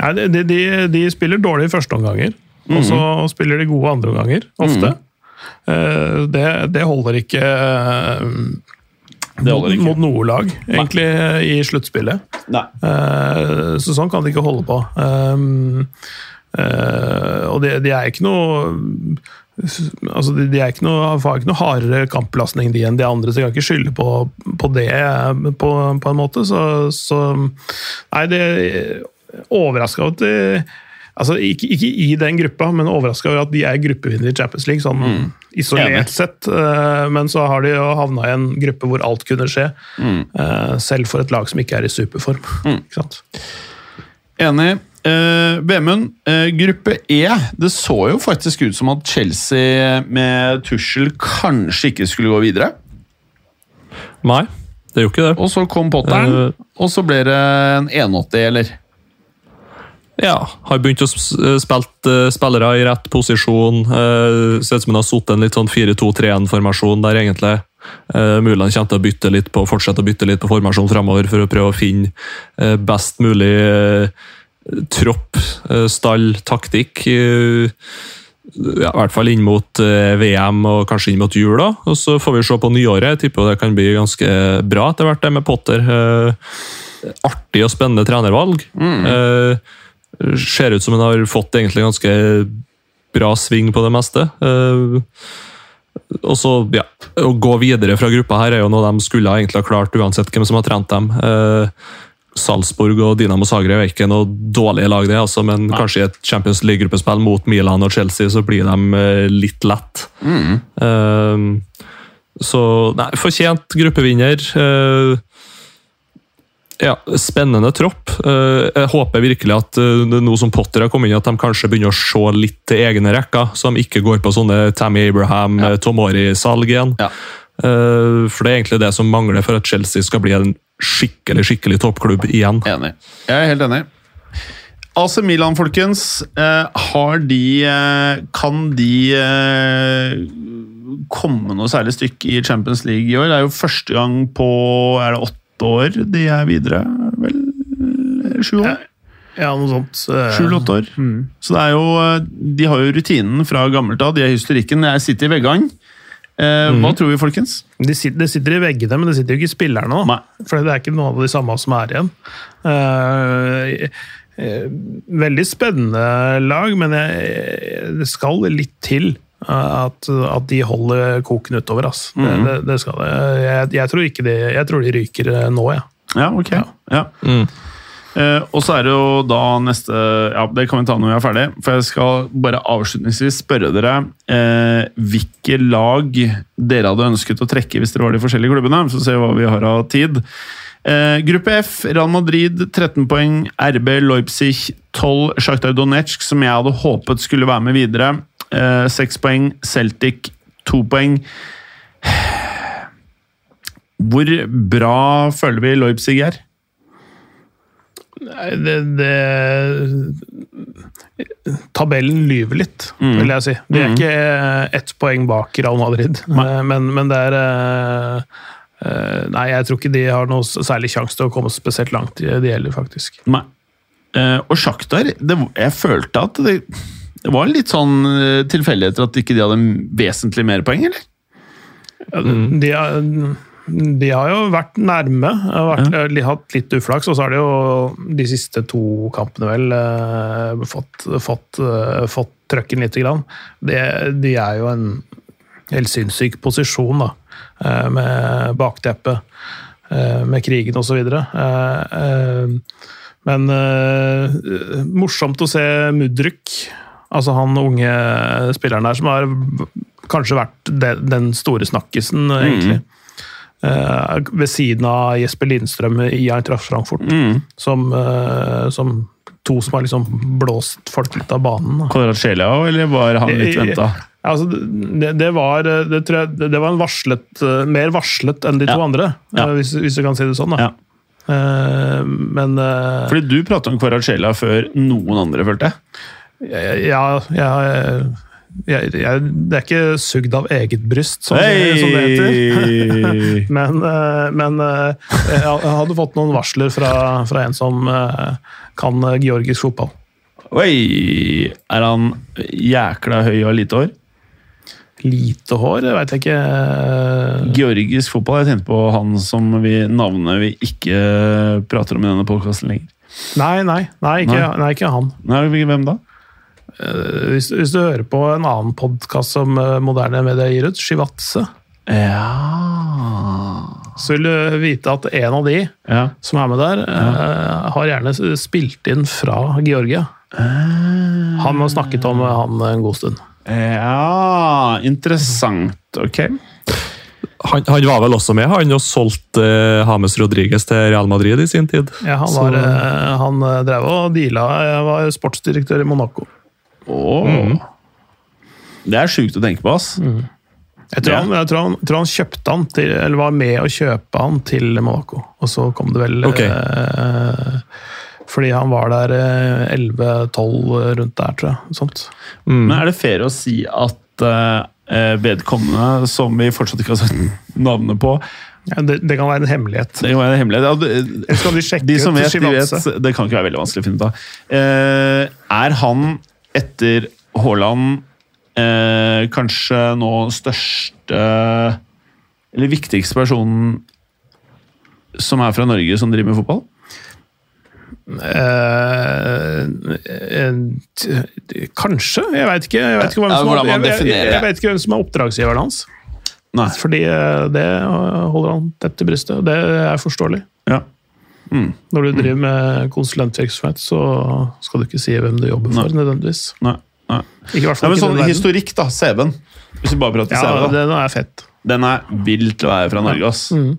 Nei, de, de, de, spiller dårlig i første omganger, og så spiller de gode andre omganger, ofte. Eh, Det, det holder ikke eh, Det holder ikke. mot noe lag, egentlig, i sluttspillet. Nei. Eh, Så sånn kan det ikke holde på. Um, eh, og de, de er ikke noe Altså, de, de er ikke noe, har ikke noe hardere kampbelastning de enn de andre, så jeg kan ikke skylde på, på det på, på, en måte. Så, så Nei, det overraska over at de Altså, ikke, ikke, i den gruppa, men overraska over at de er gruppevinnere i Champions League, sånn mm. isolert Enig. sett. Uh, men så har de jo havna i en gruppe hvor alt kunne skje. Mm. Uh, selv for et lag som ikke er i superform. Mm. Ikke sant? Enig. Uh, Vemund, uh, gruppe E. Det så jo faktisk ut som at Chelsea med Tussel kanskje ikke skulle gå videre. Nei, det gjorde ikke det. Og så kom Potteren, uh, og så ble det en 180, eller? Ja, har begynt å spille spillere i rett posisjon. Ser ut som han har sittet en litt sånn 4-2-3-1-formasjon der, egentlig. Uh, mulig han kommer til å på, fortsette å bytte litt på formasjon framover for å prøve å finne best mulig tropp, eh, stall, taktikk. Eh, ja, I hvert fall inn mot eh, VM og kanskje inn mot jul. da. Og Så får vi se på nyåret. Jeg tipper det kan bli ganske bra etter hvert, det med Potter. Artig og spennende trenervalg. Mm. Ser ut som han har fått egentlig ganske bra sving på det meste. Og så, ja, Å gå videre fra gruppa her er jo noe de skulle egentlig ha klart, uansett hvem som har trent dem. Salzburg og Dinamo Zagreb er ikke noe dårlige lag, det, altså, men Nei. kanskje i et Champions League-gruppespill mot Milan og Chelsea så blir de uh, litt lett. Mm. Uh, så nei, fortjent gruppevinner. Uh, ja, Spennende tropp. jeg håper virkelig at nå som Potter har kommet inn, at de kanskje begynner å se litt til egne rekker, så de ikke går på sånne Tammy Abraham, ja. Tomori-salg igjen. Ja. for det er egentlig det som mangler for at Chelsea skal bli en skikkelig skikkelig toppklubb igjen. Enig. Jeg er helt enig. AC Milan, folkens. Eh, har de eh, Kan de eh, komme noe særlig stykke i Champions League i år? Det er jo første gang på er det åtte år de er videre, vel? Sju år? Ja, noe sånt. Sju-åtte år. Mm. Så det er jo De har jo rutinen fra gammelt av. De er historikken. Jeg sitter i veggene. Eh, mm. Hva tror vi, folkens? Det sitter, de sitter, i veggene, men det sitter jo ikke i spillerne òg. For det er ikke noen av de samme som er igjen. Eh, eh, veldig spennende lag, men jeg, det skal litt til at, at de holder koken utover. Ass. Mm. Det, det, det, skal det. Jeg, jeg, tror ikke de, jeg tror de ryker nå, jeg. Ja. ja, ok. Ja. Ja. Mm. Eh, og så er det jo da neste Ja, det kan vi ta når vi er ferdig. For jeg skal bare avslutningsvis spørre dere eh, hvilke lag dere hadde ønsket å trekke hvis dere var de forskjellige klubbene. Så ser vi hva vi har av tid. Eh, gruppe F, Real Madrid 13 poeng, RB Leipzig 12, Sjaktar Donetsk, som jeg hadde håpet skulle være med videre, 6 poeng, Celtic 2 poeng. Hvor bra føler vi Leipzig er? Nei, det, det, Tabellen lyver litt, mm. vil jeg si. De er mm. ikke ett poeng bak Real Madrid, men, men, det er eh, eh, Nei, jeg tror ikke de har noe særlig sjanse til å komme spesielt langt, de heller, faktisk. Nei. Eh, og Sjaktar, jeg følte at det, det, var litt sånn tilfeldigheter at ikke de hadde vesentlig mer poeng, eller? Ja, de, de de har jo vært nærme. Vært, ja. Hatt litt uflaks, og så har de jo de siste to kampene vel uh, fått, fått, uh, fått trøkken lite grann. De, de, er jo en helt sinnssyk posisjon, da. Med bakteppet. med krigen osv. Uh, men morsomt å se Mudryk, altså han unge spilleren der, som har kanskje vært den store snakkisen, egentlig. Mm. Uh, ved siden av Jesper Lindstrøm i Eintracht Frankfurt. Mm. Som, uh, som, to som har liksom blåst folk litt av banen. Kvaratskhelia eller var han litt venta? Altså, det, det, var, det, jeg, det, var en varslet, mer varslet enn de ja. to andre, ja. hvis, hvis, du kan si det sånn. da. Ja. men Fordi du pratet om Kvaratskhelia før noen andre, følte jeg? Ja, jeg jeg, jeg, det er ikke sugd av eget bryst, som, hey! som det heter. men, eh, men eh, jeg hadde fått noen varsler fra, fra en som eh, kan georgisk fotball. Oi! Er han jækla høy og lite hår? Lite hår? Jeg veit ikke. Georgisk fotball? Jeg tenkte på han som vi, navnet vi ikke prater om i denne podkasten lenger. Nei, nei, nei, ikke, nei. nei, ikke han. Nei, Hvem da? Eh, Hvis, hvis du hører på en annen podkast som eh, moderne media gir ut, Shivatse, Ja så vil du vite at en av de Ja. som er med der, eh, har gjerne spilt inn fra Georgia. Han har snakket om han en god stund. ja Interessant. Ok. Han, han var vel også med, han, og solgte eh, James Rodriguez til Real Madrid i sin tid. Ja, han, var, han drev og deala, jeg var sportsdirektør i Monaco. Åh. Det er sjukt å tenke på, ass. Jeg tror, han, jeg, tror han, tror han kjøpte han til, eller var med å kjøpe han til Monaco. Og så kom det vel okay. eh, Fordi han var der eh, 11-12 rundt der, tror jeg. Sånt. Mm. Men er det fair å si at eh, vedkommende, som vi fortsatt ikke har sett navnet på Ja, det, det kan være en hemmelighet. Det kan være en hemmelighet. Ja, det- Eller skal vi sjekke De som ut vet, de vet. Det kan ikke være veldig vanskelig å finne ut av. Eh, er han etter Haaland eh, kanskje nå største Eller viktigste personen som er fra Norge, som driver med fotball? Eh, kanskje? Jeg veit ikke. Jeg vet ikke, hvem som, jeg, jeg, jeg vet ikke hvem som er oppdragsgiveren hans. Nei. Fordi eh, det holder han tett til brystet. Det er forståelig. Ja. Når du driver med konsulentvirksomhet, så skal du ikke si hvem du jobber for, nødvendigvis. Nei. Nei. Ikke Nei, men sånn historikk, da. CV-en. Hvis vi bare prater Ja, CV, da. den er fett. Den er vill til å være fra Norge, ass. Mm.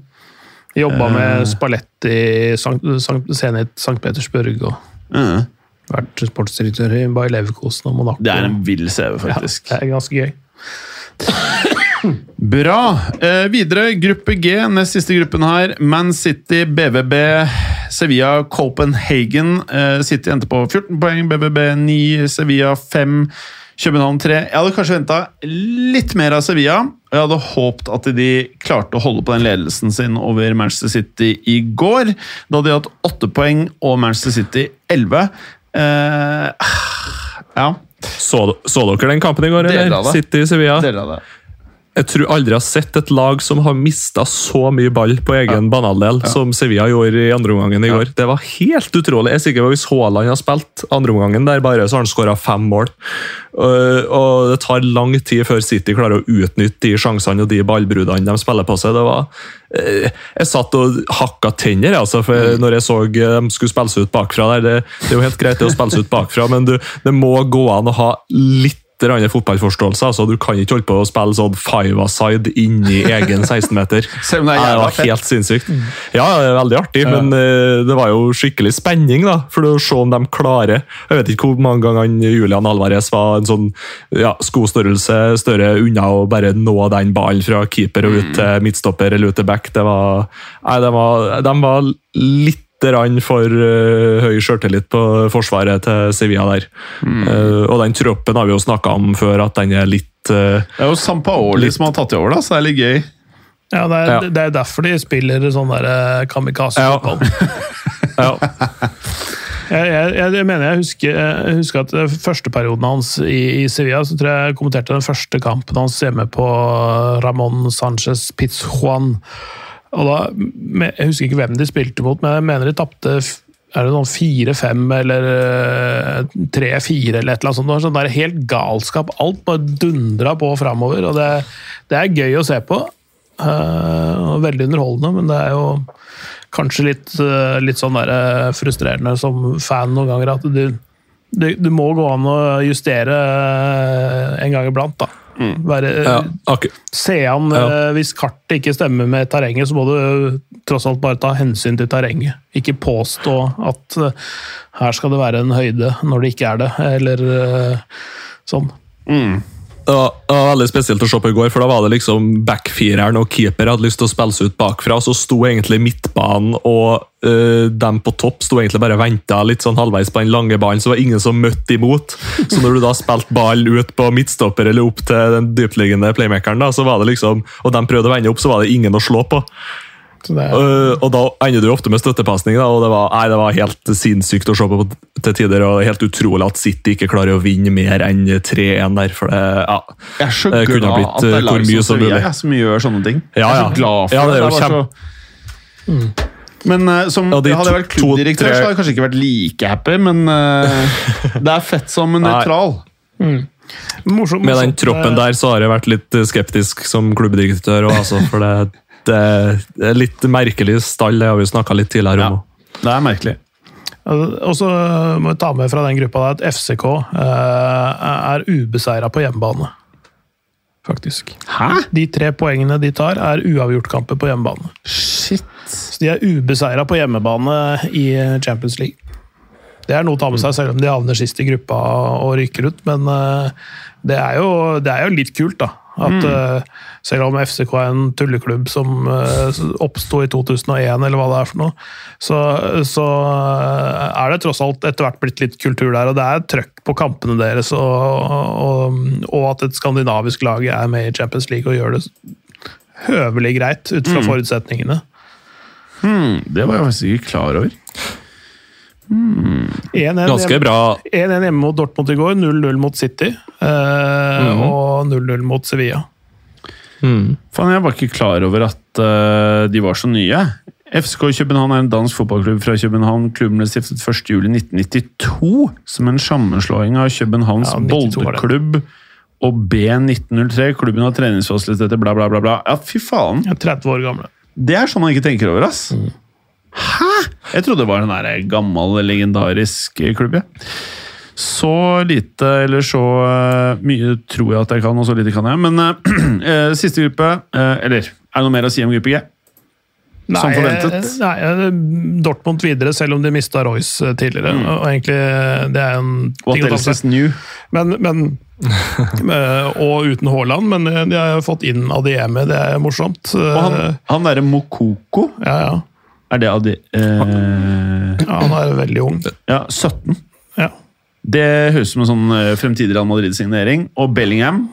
Jobba Eh. med Spalletti i Sankt, Sankt, Zenit St. Petersburg og uh. vært sportsdirektør i Bayer Leverkosen og Monaco. Det er en vill CV, ja, faktisk. det er ganske gøy. Bra. Eh, videre, gruppe G, nest siste gruppen her. Man City, BVB, Sevilla, Copenhagen. Eh, City endte på 14 poeng, BVB 9, Sevilla 5, København 3. Jeg hadde kanskje venta litt mer av Sevilla, og jeg hadde håpet at de klarte å holde på den ledelsen sin over Manchester City i går. Da hadde de hatt 8 poeng og Manchester City 11. Eh, ja, Så, så dere den kampen i går, Deler eller? av Jeg tror aldri jeg har sett et lag som har mista så mye ball på egen banehalvdel som Sevilla gjorde i andre omgangen i Ja. går. Det var helt utrolig. Jeg er sikker på Hvis Haaland har spilt andre omgangen der bare, så har han skåra fem mål. Og, og det tar lang tid før City klarer å utnytte de sjansene og de ballbrudene de spiller på seg. Det var, eh, jeg satt og hakka tenner altså, for når jeg så eh, de skulle spille seg ut bakfra. der. Det, det er jo helt greit det å spille seg ut bakfra, men du, det må gå an å ha litt annen fotballforståelse. altså Du kan ikke holde på å spille sånn five-a-side inni egen 16-meter. Selv om det er var helt sinnssykt. Ja, det er veldig artig, men uh, det var jo skikkelig spenning da, for å se om de klarer. Jeg vet ikke hvor mange ganger Julian Alvarez var en sånn ja, skostørrelse større unna å bare nå den ballen fra keeper og ut til midtstopper eller ut til back. Det var, nei, de, var, de var litt for uh, høy sjøltillit på forsvaret til Sevilla der. Eh, og den troppen har vi jo snakka om før, at den er litt uh, Det er jo Sampaoli som har tatt det over, da, så det er litt gøy. Ja, det er, Ja. det er derfor de spiller sånn der eh, kamikaze-fotball. ja. Jeg, jeg, jeg, jeg mener jeg husker, jeg husker at førsteperioden første perioden hans i, i Sevilla, så tror jeg jeg kommenterte den første kampen hans hjemme på Ramón Sánchez Pizjuan. Og da, Jeg husker ikke hvem de spilte mot, men jeg mener de tapte er det noen 4-5 eller eh, 3-4 eller et eller annet sånt. Sånn der helt galskap. Alt bare dundra på framover. Og det, det er gøy å se på. eh, og veldig underholdende, men det er jo kanskje litt, eh, litt sånn der, frustrerende som fan noen ganger at du, du, du må gå an å justere en gang iblant. da. Være, ja, ak Se an Ja. eh, Hvis kartet ikke stemmer med terrenget, så må du eh, tross alt bare ta hensyn til terrenget. Ikke påstå at eh, her skal det være en høyde når det ikke er det, eller sånn. sånn. Det var, veldig spesielt å se på i går, for da var det liksom backfireren og keeper hadde lyst til å spille seg ut bakfra, så sto egentlig midtbanen og øh, dem på topp sto egentlig bare og venta litt sånn halvveis på den lange ballen, så var det ingen som møtte imot. Så når du da spilte ballen ut på midtstopper eller opp til den dyptliggende playmakeren, da, så var det liksom, og de prøvde å vende opp, så var det ingen å slå på. Det, Uh, og da ender du ofte med støttepasning, da, og det var, nei, det var helt sinnssykt å se på til tider. og Helt utrolig at City ikke klarer å vinne mer enn 3-1 der. for det, ja. Jeg er så Det kunne glad ha blitt, at det er lag hvor mye som mulig. som gjør sånne ting. Ja, jeg er så glad for Ja, det er jo det. kjempe- Så... Mm. Men uh, som, Ja, de hadde jeg vært klubbdirektør, tre- så hadde jeg kanskje ikke vært like happy, men uh, det er fett som nøytral. Morsom, Med den troppen der så har jeg vært litt skeptisk som klubbdirektør Også. For det, det er litt merkelig stall, det har vi snakka litt tidligere om. Ja. Det er merkelig. Og så må vi ta med fra den gruppa der at FCK eh, er ubeseira på hjemmebane. Faktisk. Hæ? De tre poengene de tar, er uavgjortkamper på hjemmebane. Shit. Så de er ubeseira på hjemmebane i Champions League. Det er noe å ta med seg, selv om de havner sist i gruppa og rykker ut. Men eh, det er jo, det er jo litt kult, da. At eh, selv om FCK er en tulleklubb som uh, oppsto i 2001, eller hva det er for noe, så, så eh, er det tross alt etter hvert blitt litt kultur der. Og det er trøkk på kampene deres, og, og, og at et skandinavisk lag er med i Champions League og gjør det høvelig greit ut fra forutsetningene. Mm, det var jeg faktisk ikke klar over. 1-1 Ganske hjemme- bra 1-1 hjemme mot Dortmund i går, 0-0 mot City eh, og 0-0 mot Sevilla. mm. Fan, jeg var ikke klar over at uh, de var så nye. FSK København er en dansk fotballklubb fra København. Klubben ble stiftet 1.7.1992 som en sammenslåing av Københavns Ja, 92 var boldeklubb og B1903. Klubben har treningsfasiliteter, bla, bla, bla. bla. Ja, fy faen. Ja, 30 år gamle. Det er sånn man ikke tenker over, ass. Mm. Hæ?! Jeg trodde det var en gammel, legendarisk klubb. Ja. Så lite, eller så eh, mye tror jeg at jeg kan, og så lite kan jeg. Men eh, siste gruppe eh, Eller er det noe mer å si om gruppe G? Som forventet. eh, Nei, eh, Dortmund videre, selv om de mista Royce tidligere. tidligere. Og egentlig, eh, det er en What ting else is new? Men, men eh, Og uten Haaland, men eh, de har fått inn Adiemi. det er morsomt. Og han, Eh, han derre Mokoko, Ja, ja. Er det Adi... Eh, ja. Han er veldig ung. ja, 17. Ja. Det høres ut som en sånn eh, fremtidig Real Madrid-signering. Og Bellingham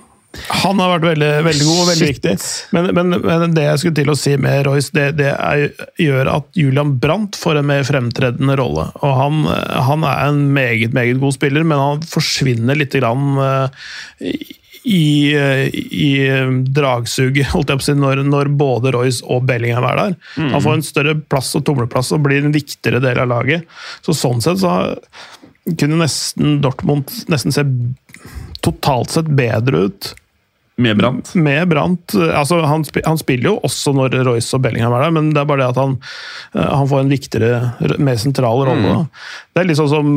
Han har vært veldig, veldig god og veldig Shit. viktig. Men, men, men det jeg skulle til å si med Royce, det, det er, gjør at Julian Brandt får en mer fremtredende rolle. Og han, han er en meget, meget god spiller, men han forsvinner litt grann uh, i, i dragsuget, holdt jeg på å si, når, når både Royce og Bellingham er der. Han får en større plass og tomleplass og blir en viktigere del av laget. Så sånn sett så kunne nesten Dortmund nesten se totalt sett bedre ut med Brandt. med Brandt. Altså, han, han spiller jo også når Royce og Bellingham er der, men det er bare det at han, eh, han får en viktigere, mer sentral rolle. Mm. Det er litt sånn som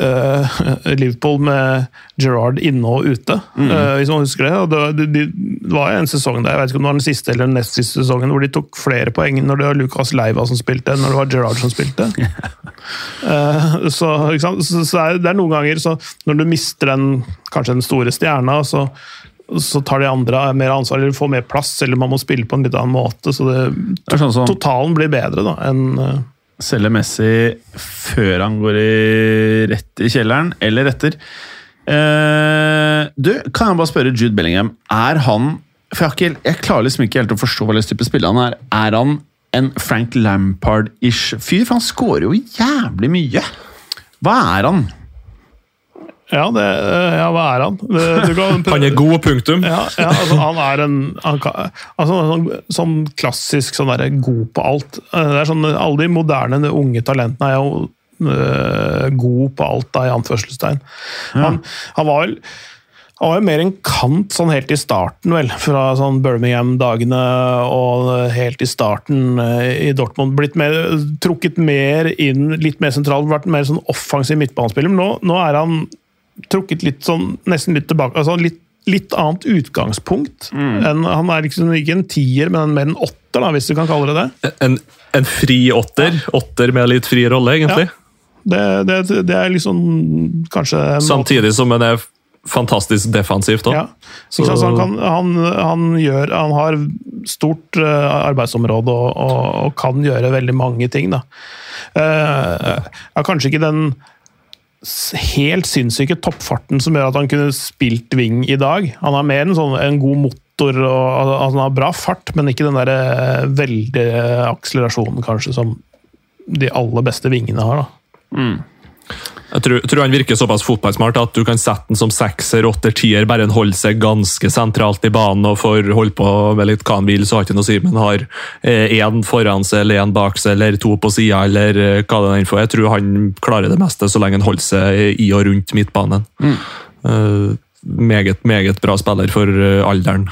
eh, Liverpool med Gerrard inne og ute, eh, hvis man husker det. Og det, det, det var en sesong der, jeg vet ikke om det var den siste eller den nest siste sesongen, hvor de tok flere poeng når det var Lucas Leiva som spilte, enn når det var Gerrard som spilte. uh, så, så, så er, det er noen ganger så når du mister den, kanskje den store stjerna, så, så tar de andre mer ansvar eller får mer plass, eller man må spille på en litt annen måte. Så det, er sånn totalen blir bedre da, enn selger Messi før han går i, rett i kjelleren, eller etter. Eh, du, kan jeg bare spørre Jude Bellingham, er han For jeg, ikke, jeg klarer liksom ikke helt å forstå hva slags type spiller han er. Er han en Frank Lampard-ish fyr? For han scorer jo jævlig mye. Hva er han? Ja, det, eh, ja hva er han? Det, kan Han er god, punktum. Ja, ja altså, han er en han kan, altså, sånn, sånn klassisk sånn der, god på alt. Eh, Det er sånn, Alle de moderne unge talentene er jo øh, god på alt, da, i anførselstegn. Han, han var vel han var jo mer en kant sånn helt i starten, vel. Fra sånn Birmingham-dagene og helt i starten i Dortmund. Blitt mer, trukket mer inn, litt mer sentralt, vært mer sånn offensiv midtbanespiller. Men nå, nå er han trukket litt sånn, nesten litt tilbake. altså litt, litt annet utgangspunkt. enn Han er liksom ikke en tier, men en, mer en åtter, da, hvis du kan kalle det det. En, en fri åtter. Åtter med litt fri rolle, egentlig. Det, det, det er liksom kanskje Samtidig som en er fantastisk defensivt òg. Ja. Så han, kan, han, han, gjør, han har stort eh, arbeidsområde og, og, og kan gjøre veldig mange ting. Da. Uh, er kanskje ikke den helt sinnssyke toppfarten som gjør at han kunne spilt wing i dag. Han har mer en, sånn, en god motor og altså, han har bra fart, men ikke den der veldige akselerasjonen kanskje som de aller beste vingene har. Da. Jeg tror, tror han virker såpass fotballsmart at du kan sette den som sekser, åtter, tier, bare han holder seg ganske sentralt i banen og får holde på med litt hva han vil, så har ikke noe å si, men har én eh, foran seg eller én bak seg eller to på sida eller eh, hva det er for. Jeg tror han klarer det meste så lenge han holder seg i og rundt midtbanen. Mm. Eh, meget, meget bra spiller for eh, alderen.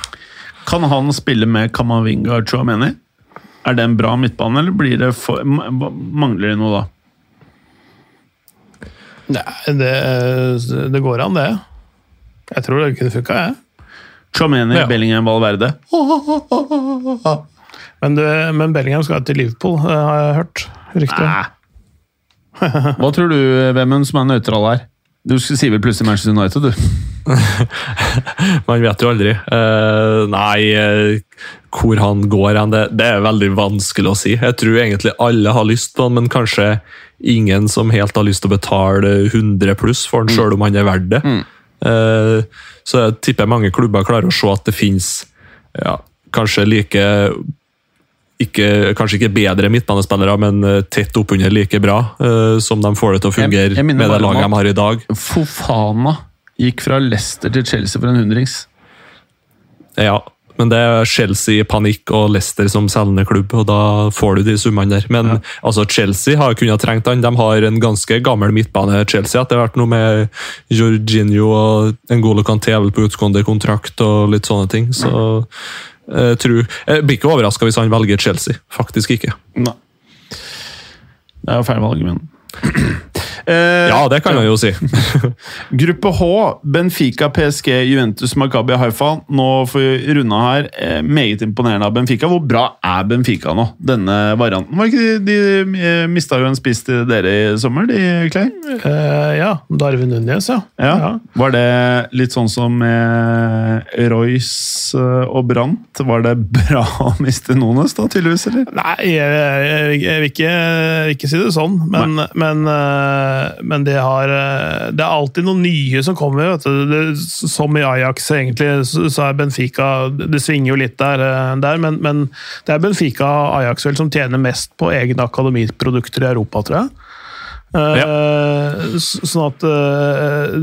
Kan han spille med Kamavinga Chouameni? Er det en bra midtbane, eller blir det for, mangler det noe da? Nei, det, det går an, det. Jeg tror det kunne funka, jeg. Chouameni, Ja. Bellingham, Valverde. Men, du, men Bellingham skal til Liverpool, det har jeg hørt. Riktig. Hva tror du, Vemund, som er nøytral her? Du sier vel plutselig Manchester United, du? Man vet jo aldri. Uh, nei, eh, hvor han går hen, det, det er veldig vanskelig å si. Jeg tror egentlig alle har lyst på han, men kanskje ingen som helt har lyst til å betale 100 pluss for han, sjøl om han er verdt det. Eh, så jeg tipper mange klubber klarer å se at det finnes ja, kanskje like ikke, kanskje ikke bedre midtbanespillere, men tett oppunder like bra, uh, som de får det til å fungere jeg med det laget de har i dag. Fofana gikk fra Leicester til Chelsea for en hundrings. Ja, men det er Chelsea i panikk og Leicester som selgende klubb, og da får du de summene der. Men altså, Chelsea har kunnet trengt han. De har en ganske gammel midtbane, Chelsea. Etter hvert noe med Jorginho og Ngolo Kanté på utgående kontrakt og litt sånne ting. Så jeg tror Jeg blir ikke overraska hvis han velger Chelsea. Faktisk ikke. Nei. Det er jo feil valg, men Eh, Ja, det kan man jo si. Gruppe H, Benfica, PSG, Juventus, Maccabi Haifa. Nå får vi runda her. Eh, meget imponerende av Benfica. Hvor bra er Benfica nå, denne varianten? Var ikke de, de eh, mista jo en spiss til dere i sommer, de, Clay? Eh, ja, Darwin Núñez, ja. Ja. Var det litt sånn som med Royce eh, og Brandt? Var det bra å miste Nones, da, tydeligvis, eller? Nei, jeg, jeg, jeg vil ikke, ikke si det sånn, men, men, eh, men det, har, eh, det er alltid noen nye som kommer. Det, som i Ajax, egentlig, så så er Benfica Det svinger jo litt der, eh, der men, men det er Benfica og Ajax vel som tjener mest på egne akademiprodukter i Europa, tror jeg. Eh, s- Sånn at eh,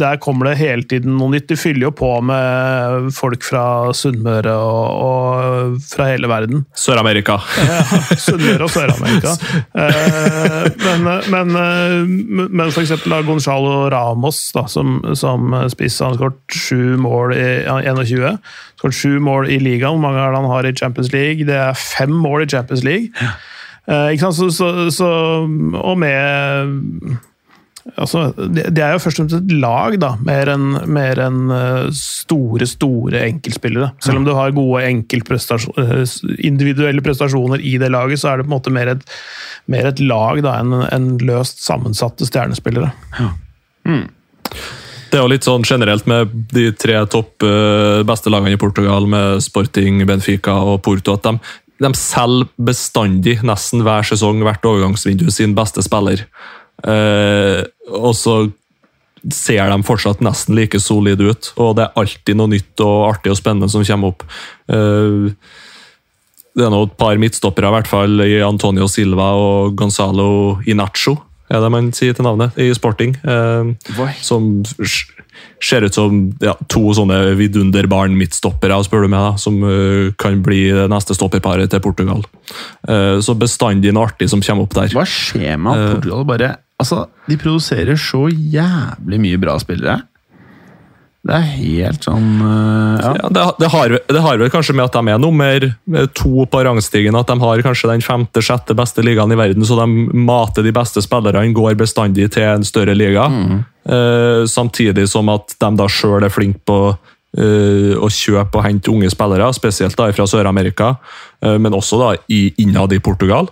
der kommer det hele tiden noe nytt. De fyller jo på med folk fra Sunnmøre og, og fra hele verden. Sør-Amerika. Ja, Sunnmøre og Sør-Amerika. Eh, men, men, eh, men for eksempel Gonzalo Ramos, da, som, som spiss, han skåret sju mål i 21. Skåret sju mål i ligaen. Hvor mange er det han har i Champions League? Det er fem mål i Champions League. Eh, ikke sant? Så, så, så, og med Altså, det, er jo først og fremst et lag, da, mer enn en eh, store, store enkeltspillere. Selv om du har gode eh, individuelle prestasjoner i det laget, så er det på en måte mer et, mer et lag da, enn en løst sammensatte stjernespillere. Det er jo litt sånn generelt med de tre topp eh, beste lagene i Portugal, med Sporting, Benfica og Porto, at de, de selger bestandig, nesten hver sesong, hvert overgangsvindu, sin beste spiller. Eh, og så ser de fortsatt nesten like solide ut, og det er alltid noe nytt og artig og spennende som kommer opp. Eh, det er nå et par midtstoppere, i hvert fall i Antonio Silva og Gonzalo Inacho, er det man sier til navnet, i Sporting. Eh, som ser ut som ja, to sånne vidunderbarn midtstoppere, spør du meg, da, som uh, kan bli det neste stopperparet til Portugal. Eh, så bestandig noe artig som kommer opp der. Hva skjer med at Portugal bare Altså, de produserer så jævlig mye bra spillere. Det er helt sånn øh, Ja. Ja, det, det, har, det har vel kanskje med at de er nummer to på rangstigen, at de har kanskje den femte-sjette beste ligaen i verden, så de mater de beste spillerne, går bestandig til en større liga. Eh, samtidig som at de da sjøl er flinke på uh, å kjøpe og hente unge spillere, spesielt da fra Sør-Amerika, uh, men også da i, innad i Portugal.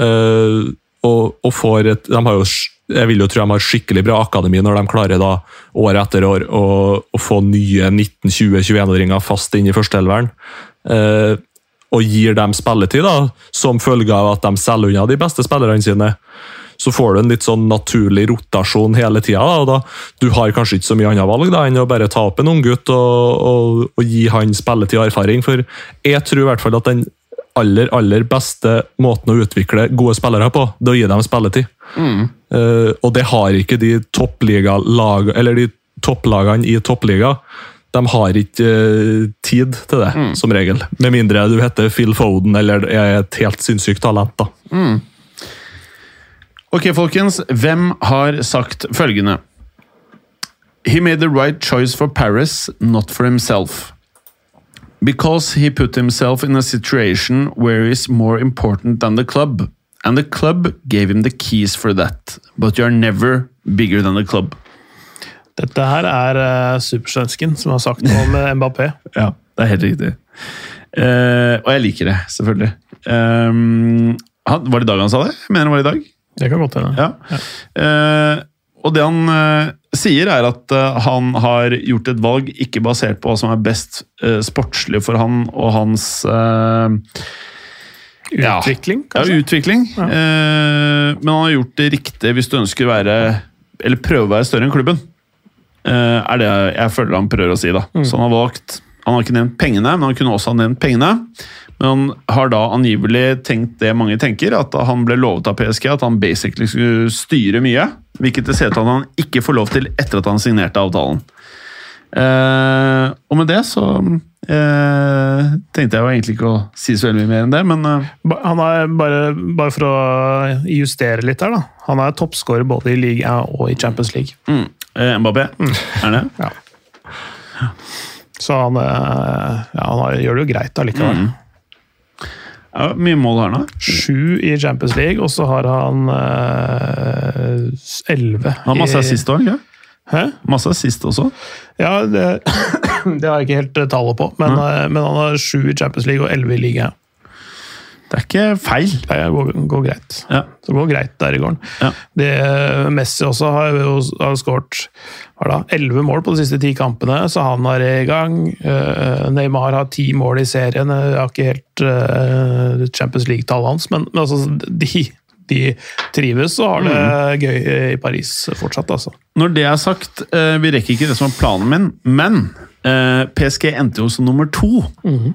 Eh, og, og får et, de har jo, jeg vil jo tro de har skikkelig bra akademi når de klarer da år etter år å, å få nye 19-20-21-åringer fast inn i førsteelveren. Eh, og gir dem spilletid, da, som følge av at de selger unna de beste spillerne sine. Så får du en litt sånn naturlig rotasjon hele tida. Da, da, du har kanskje ikke så mye annet valg da, enn å bare ta opp en unggutt og, og, og gi han spilletid og erfaring. For jeg tror i hvert fall at den aller aller beste måten å utvikle gode spillere på, det er å gi dem spilletid. Eh, og det har ikke de toppligalag, eller de topplagene i toppliga. De har ikke uh, tid til det, som regel. Med mindre du heter Phil Foden eller er et helt sinnssykt talent. da. Ok, folkens. Hvem har sagt følgende? He made the right choice for Paris, not for himself. Because he put himself in a situation where he is more important than the club. And the club gave him the keys for that. But you are never bigger than the club. Dette her er uh, supersvensken som har sagt noe om eh, Mbappé. Ja, det er helt riktig. Uh, og jeg liker det, selvfølgelig. Um, han, var det i dag han sa det? Jeg mener det var i dag. Det kan godt hende. Ja. Eh, og det han uh, sier, er at uh, han har gjort et valg ikke basert på hva som er best uh, sportslig for han og hans ja. Utvikling, ja, kanskje? utvikling. Eh, men han har gjort det riktig hvis du ønsker å være Eller prøve å være større enn klubben. Er det jeg føler han prøver å si. da. Så han har valgt Han har ikke nevnt pengene, men han kunne også ha nevnt pengene. Men han har da angivelig tenkt det mange tenker, at han ble lovet av PSG at han basically skulle styre mye. Hvilket det ser ut til at han ikke får lov til etter at han signerte avtalen. Eh, og med det så eh, tenkte jeg jo egentlig ikke å si så veldig mye mer enn det, men eh, Han er bare, bare for å justere litt her, da. Han er toppskårer både i liga og i Champions League. mm, eh, Mbappé er det. Ja. Så han, eh, ja, han gjør det jo greit allikevel. Ja, mye mål har han da. Sju i Champions League, og så har han eh, elleve Han har masse assist òg, ikke Hæ? Masse assist også. Ja, det, det har jeg ikke helt eh, tallet på, men, men han har sju i Champions League og elleve i liga. Det er ikke feil. Det går, går greit. Ja. Det går greit der i gården. Ja. Det, Messi også har jo har skåret elleve mål på de siste ti kampene, så han er i gang. Eh, Neymar har ti mål i serien. Jeg har ikke helt eh, Champions League-tallet hans, men, men altså, de, de trives og har det Mm. gøy i Paris fortsatt, altså. Når det er sagt, eh, vi rekker ikke det som var planen min, men PSG endte jo som nummer to.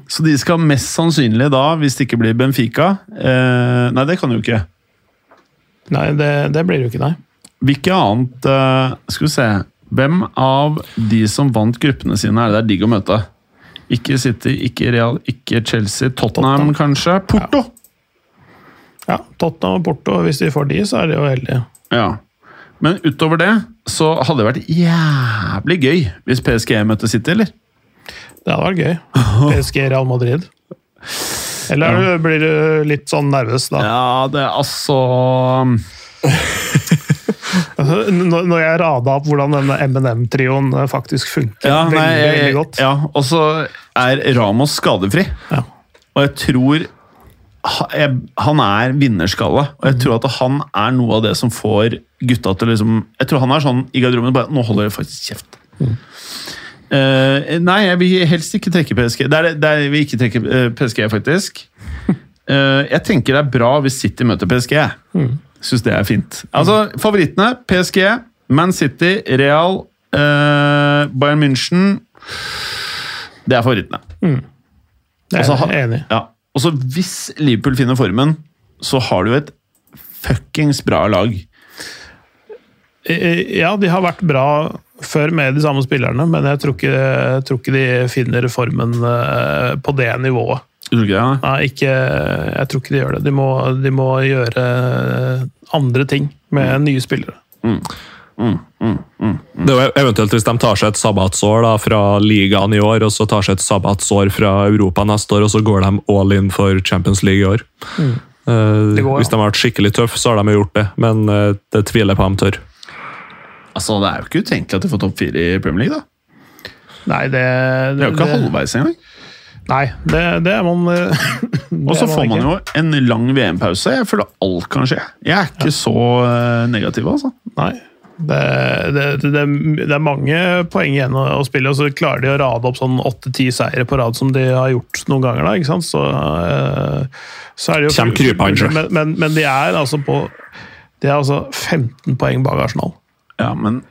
Så de skal mest sannsynlig da, hvis det ikke blir Benfica eh, Nei, det kan jo ikke. Nei, det, det blir det jo ikke, nei. Hvilke annet eh, Skal vi se Hvem av de som vant gruppene sine, er det det er digg å møte? Ikke City, ikke Real, ikke Chelsea. Tottenham, Tottenham. kanskje? Porto! Ja, Tottenham og Porto, hvis de får de, så er de jo heldige. Ja. Men utover det så hadde det vært jævlig gøy hvis PSG møtte City, eller? Det hadde vært gøy. PSG Real Madrid. Eller ja. blir du litt sånn nervøs da? Ja, det er altså Når når jeg rada opp hvordan denne M&M-trioen faktisk funker Ja, nei, veldig, veldig godt. Ja, og så er Ramos skadefri. Ja. Og jeg tror Han er vinnerskalle, og jeg tror at han er noe av det som får gutta til liksom Jeg tror han er sånn i garderoben bare Nå holder jeg faktisk kjeft. Uh, nei, jeg vil helst ikke trekke PSG. Det er det, jeg vil ikke trekke eh, PSG, faktisk. Uh, jeg tenker det er bra hvis City møter PSG. Mm. Syns det er fint. Altså, Favorittene PSG, Man City, Real, uh, Bayern München Det er favorittene. Det er Altså, ha- jeg enig. Ja. Og så hvis Liverpool finner formen, så har du et fuckings bra lag. Ja, de har vært bra før med de samme spillerne, men jeg tror ikke, jeg tror ikke de finner formen eh, på det nivået. Ikke det? Nei, ikke, jeg tror ikke de gjør det. De må, de må gjøre andre ting med nye spillere. Det er jo eventuelt hvis de tar seg et sabbatsår da, fra ligaen i år, og så tar seg et sabbatsår fra Europa neste år, og så går de all in for Champions League i år. Eh, Det går, ja. Hvis de har vært skikkelig tøffe, så har de gjort det, men eh, det tviler jeg på om de tør. Altså, Det er jo ikke utenkelig at de får topp fire i Premier League. da. Nei, det, Det er jo ikke halvveis engang. Nei, det, det er man eh, Og så får man jo en lang VM-pause. Jeg føler alt kan skje. Jeg er ikke så eh, negativ, altså. Nei. Det, det, det, det er mange poeng igjen å, å spille, og så klarer de å rade opp sånn åtte-ti seire på rad som de har gjort noen ganger. da, ikke sant? Så, eh, så er det jo Kjem kryperen, men, men, men de er altså på De er altså 15 poeng bak Arsenal. Ja, men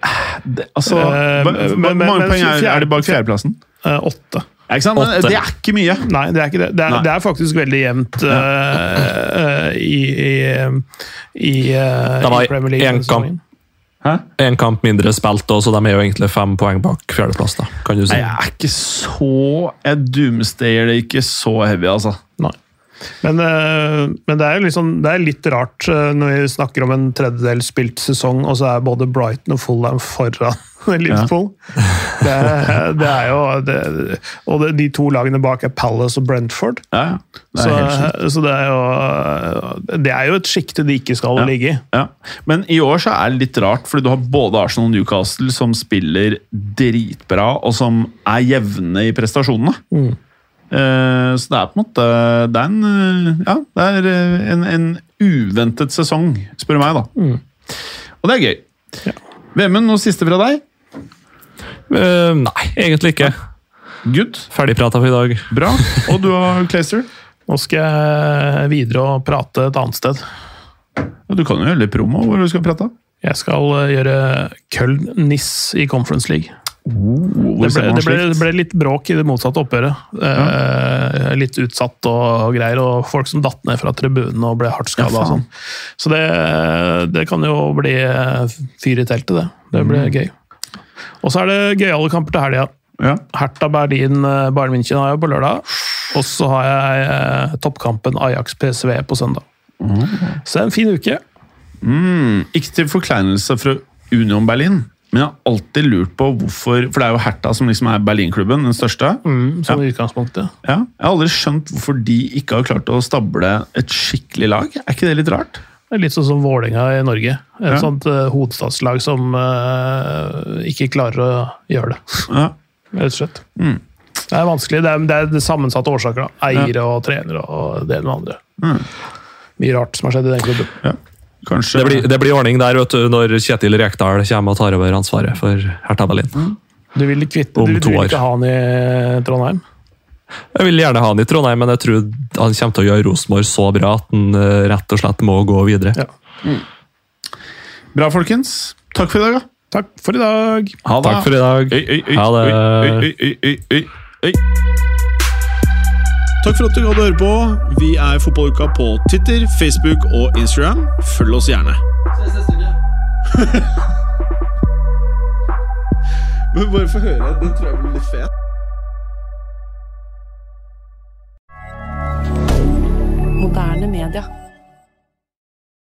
det, altså Eh, Hvor men- mange poeng er, er de bak fjerdeplassen? Eh, åtte. Ja, ikke sant? Men det er ikke mye. Nei, det er ikke det. Det er, det er faktisk veldig jevnt uh, uh, i, i, i, uh, Det i Premier League. en var én Hæ? En kamp mindre spilt, så de er jo egentlig fem poeng bak fjerdeplass. da, kan du si. Nei, jeg er ikke så Jeg doomsdayer det ikke så heavy, altså. Nei. Men, eh, men det er jo liksom, det er litt rart eh, når vi snakker om en tredjedel spilt sesong, og så er både Brighton og Fulham foran Liverpool. Det, er- det er jo det, Og det, de to lagene bak er Palace og Brentford. Ja, ja. Det er Så, så det er jo Det er jo et sjikte de ikke skal Ja. ligge i. Ja. Men i år så er det litt rart, fordi du har både Arsenal og Newcastle som spiller dritbra, og som er jevne i prestasjonene. Mm. Eh, så det er på en måte Det er en, eh, ja, det er eh, en, en uventet sesong, spør du meg, da. Mm. Og det er gøy. Ja. Vemund, noe siste fra deg? Uh, nei, egentlig ikke. Good. Ferdigprata for i dag. Bra. Og du og Clayster? Nå skal jeg videre og prate et annet sted. Ja, du kan jo gjøre litt promo hvor du skal prate. Jeg skal gjøre Köln-Niss i Conference League. Det ble, det, ble, det ble litt bråk i det motsatte oppgjøret. Eh, litt utsatt og greier, og folk som datt ned fra tribunen og ble hardt skada. Ja, sånn. Så det, det kan jo bli eh, fyr i teltet, det. Det blir Mm. gøy. Og så er det gøyale kamper til helga. Ja. Hertha Berlin, eh, Bayern München har jeg på lørdag. Og så har jeg eh, toppkampen Ajax PSV på søndag. Så det er en fin uke. Mm, ikke til forkleinelse fra Union Berlin, men jeg har alltid lurt på hvorfor For det er jo Hertha som liksom er Berlinklubben, den største. Mm, som ja. utgangspunktet. Ja, jeg har aldri skjønt hvorfor de ikke har klart å stable et skikkelig lag. Er ikke det litt rart? Det er litt sånn som Vålerenga i Norge. Et Ja. sånt uh, hovedstadslag som uh, ikke klarer å gjøre det, Ja. rett og slett. Mm. Det er vanskelig. Det er, det er sammensatte årsaker. da. Eiere og trenere og det ene og det andre. Mm. Mye rart som har skjedd i den klubben. Kanskje Det blir, det blir ordning der vet du, når Kjetil Rekdal kommer og tar over ansvaret for Hertha Berlin. Du vil, kvitte, Om du, du vil ikke ha han i Trondheim? Jeg vil gjerne ha han i Trondheim, men jeg tror han kommer til å gjøre Rosenborg så bra at han eh, rett og slett må gå videre. Ja. Bra, folkens. Takk for i dag, da. Takk for i dag. Ha det. Takk for i dag. Øy, øy, øy, Ha det. øy, øy, øy, øy, øy, øy. Takk for at du gadd å høre på. Vi er Fotballuka på Twitter, Facebook og Instagram. Følg oss gjerne. Men bare få høre. Den tror jeg blir litt fet. Moderne media.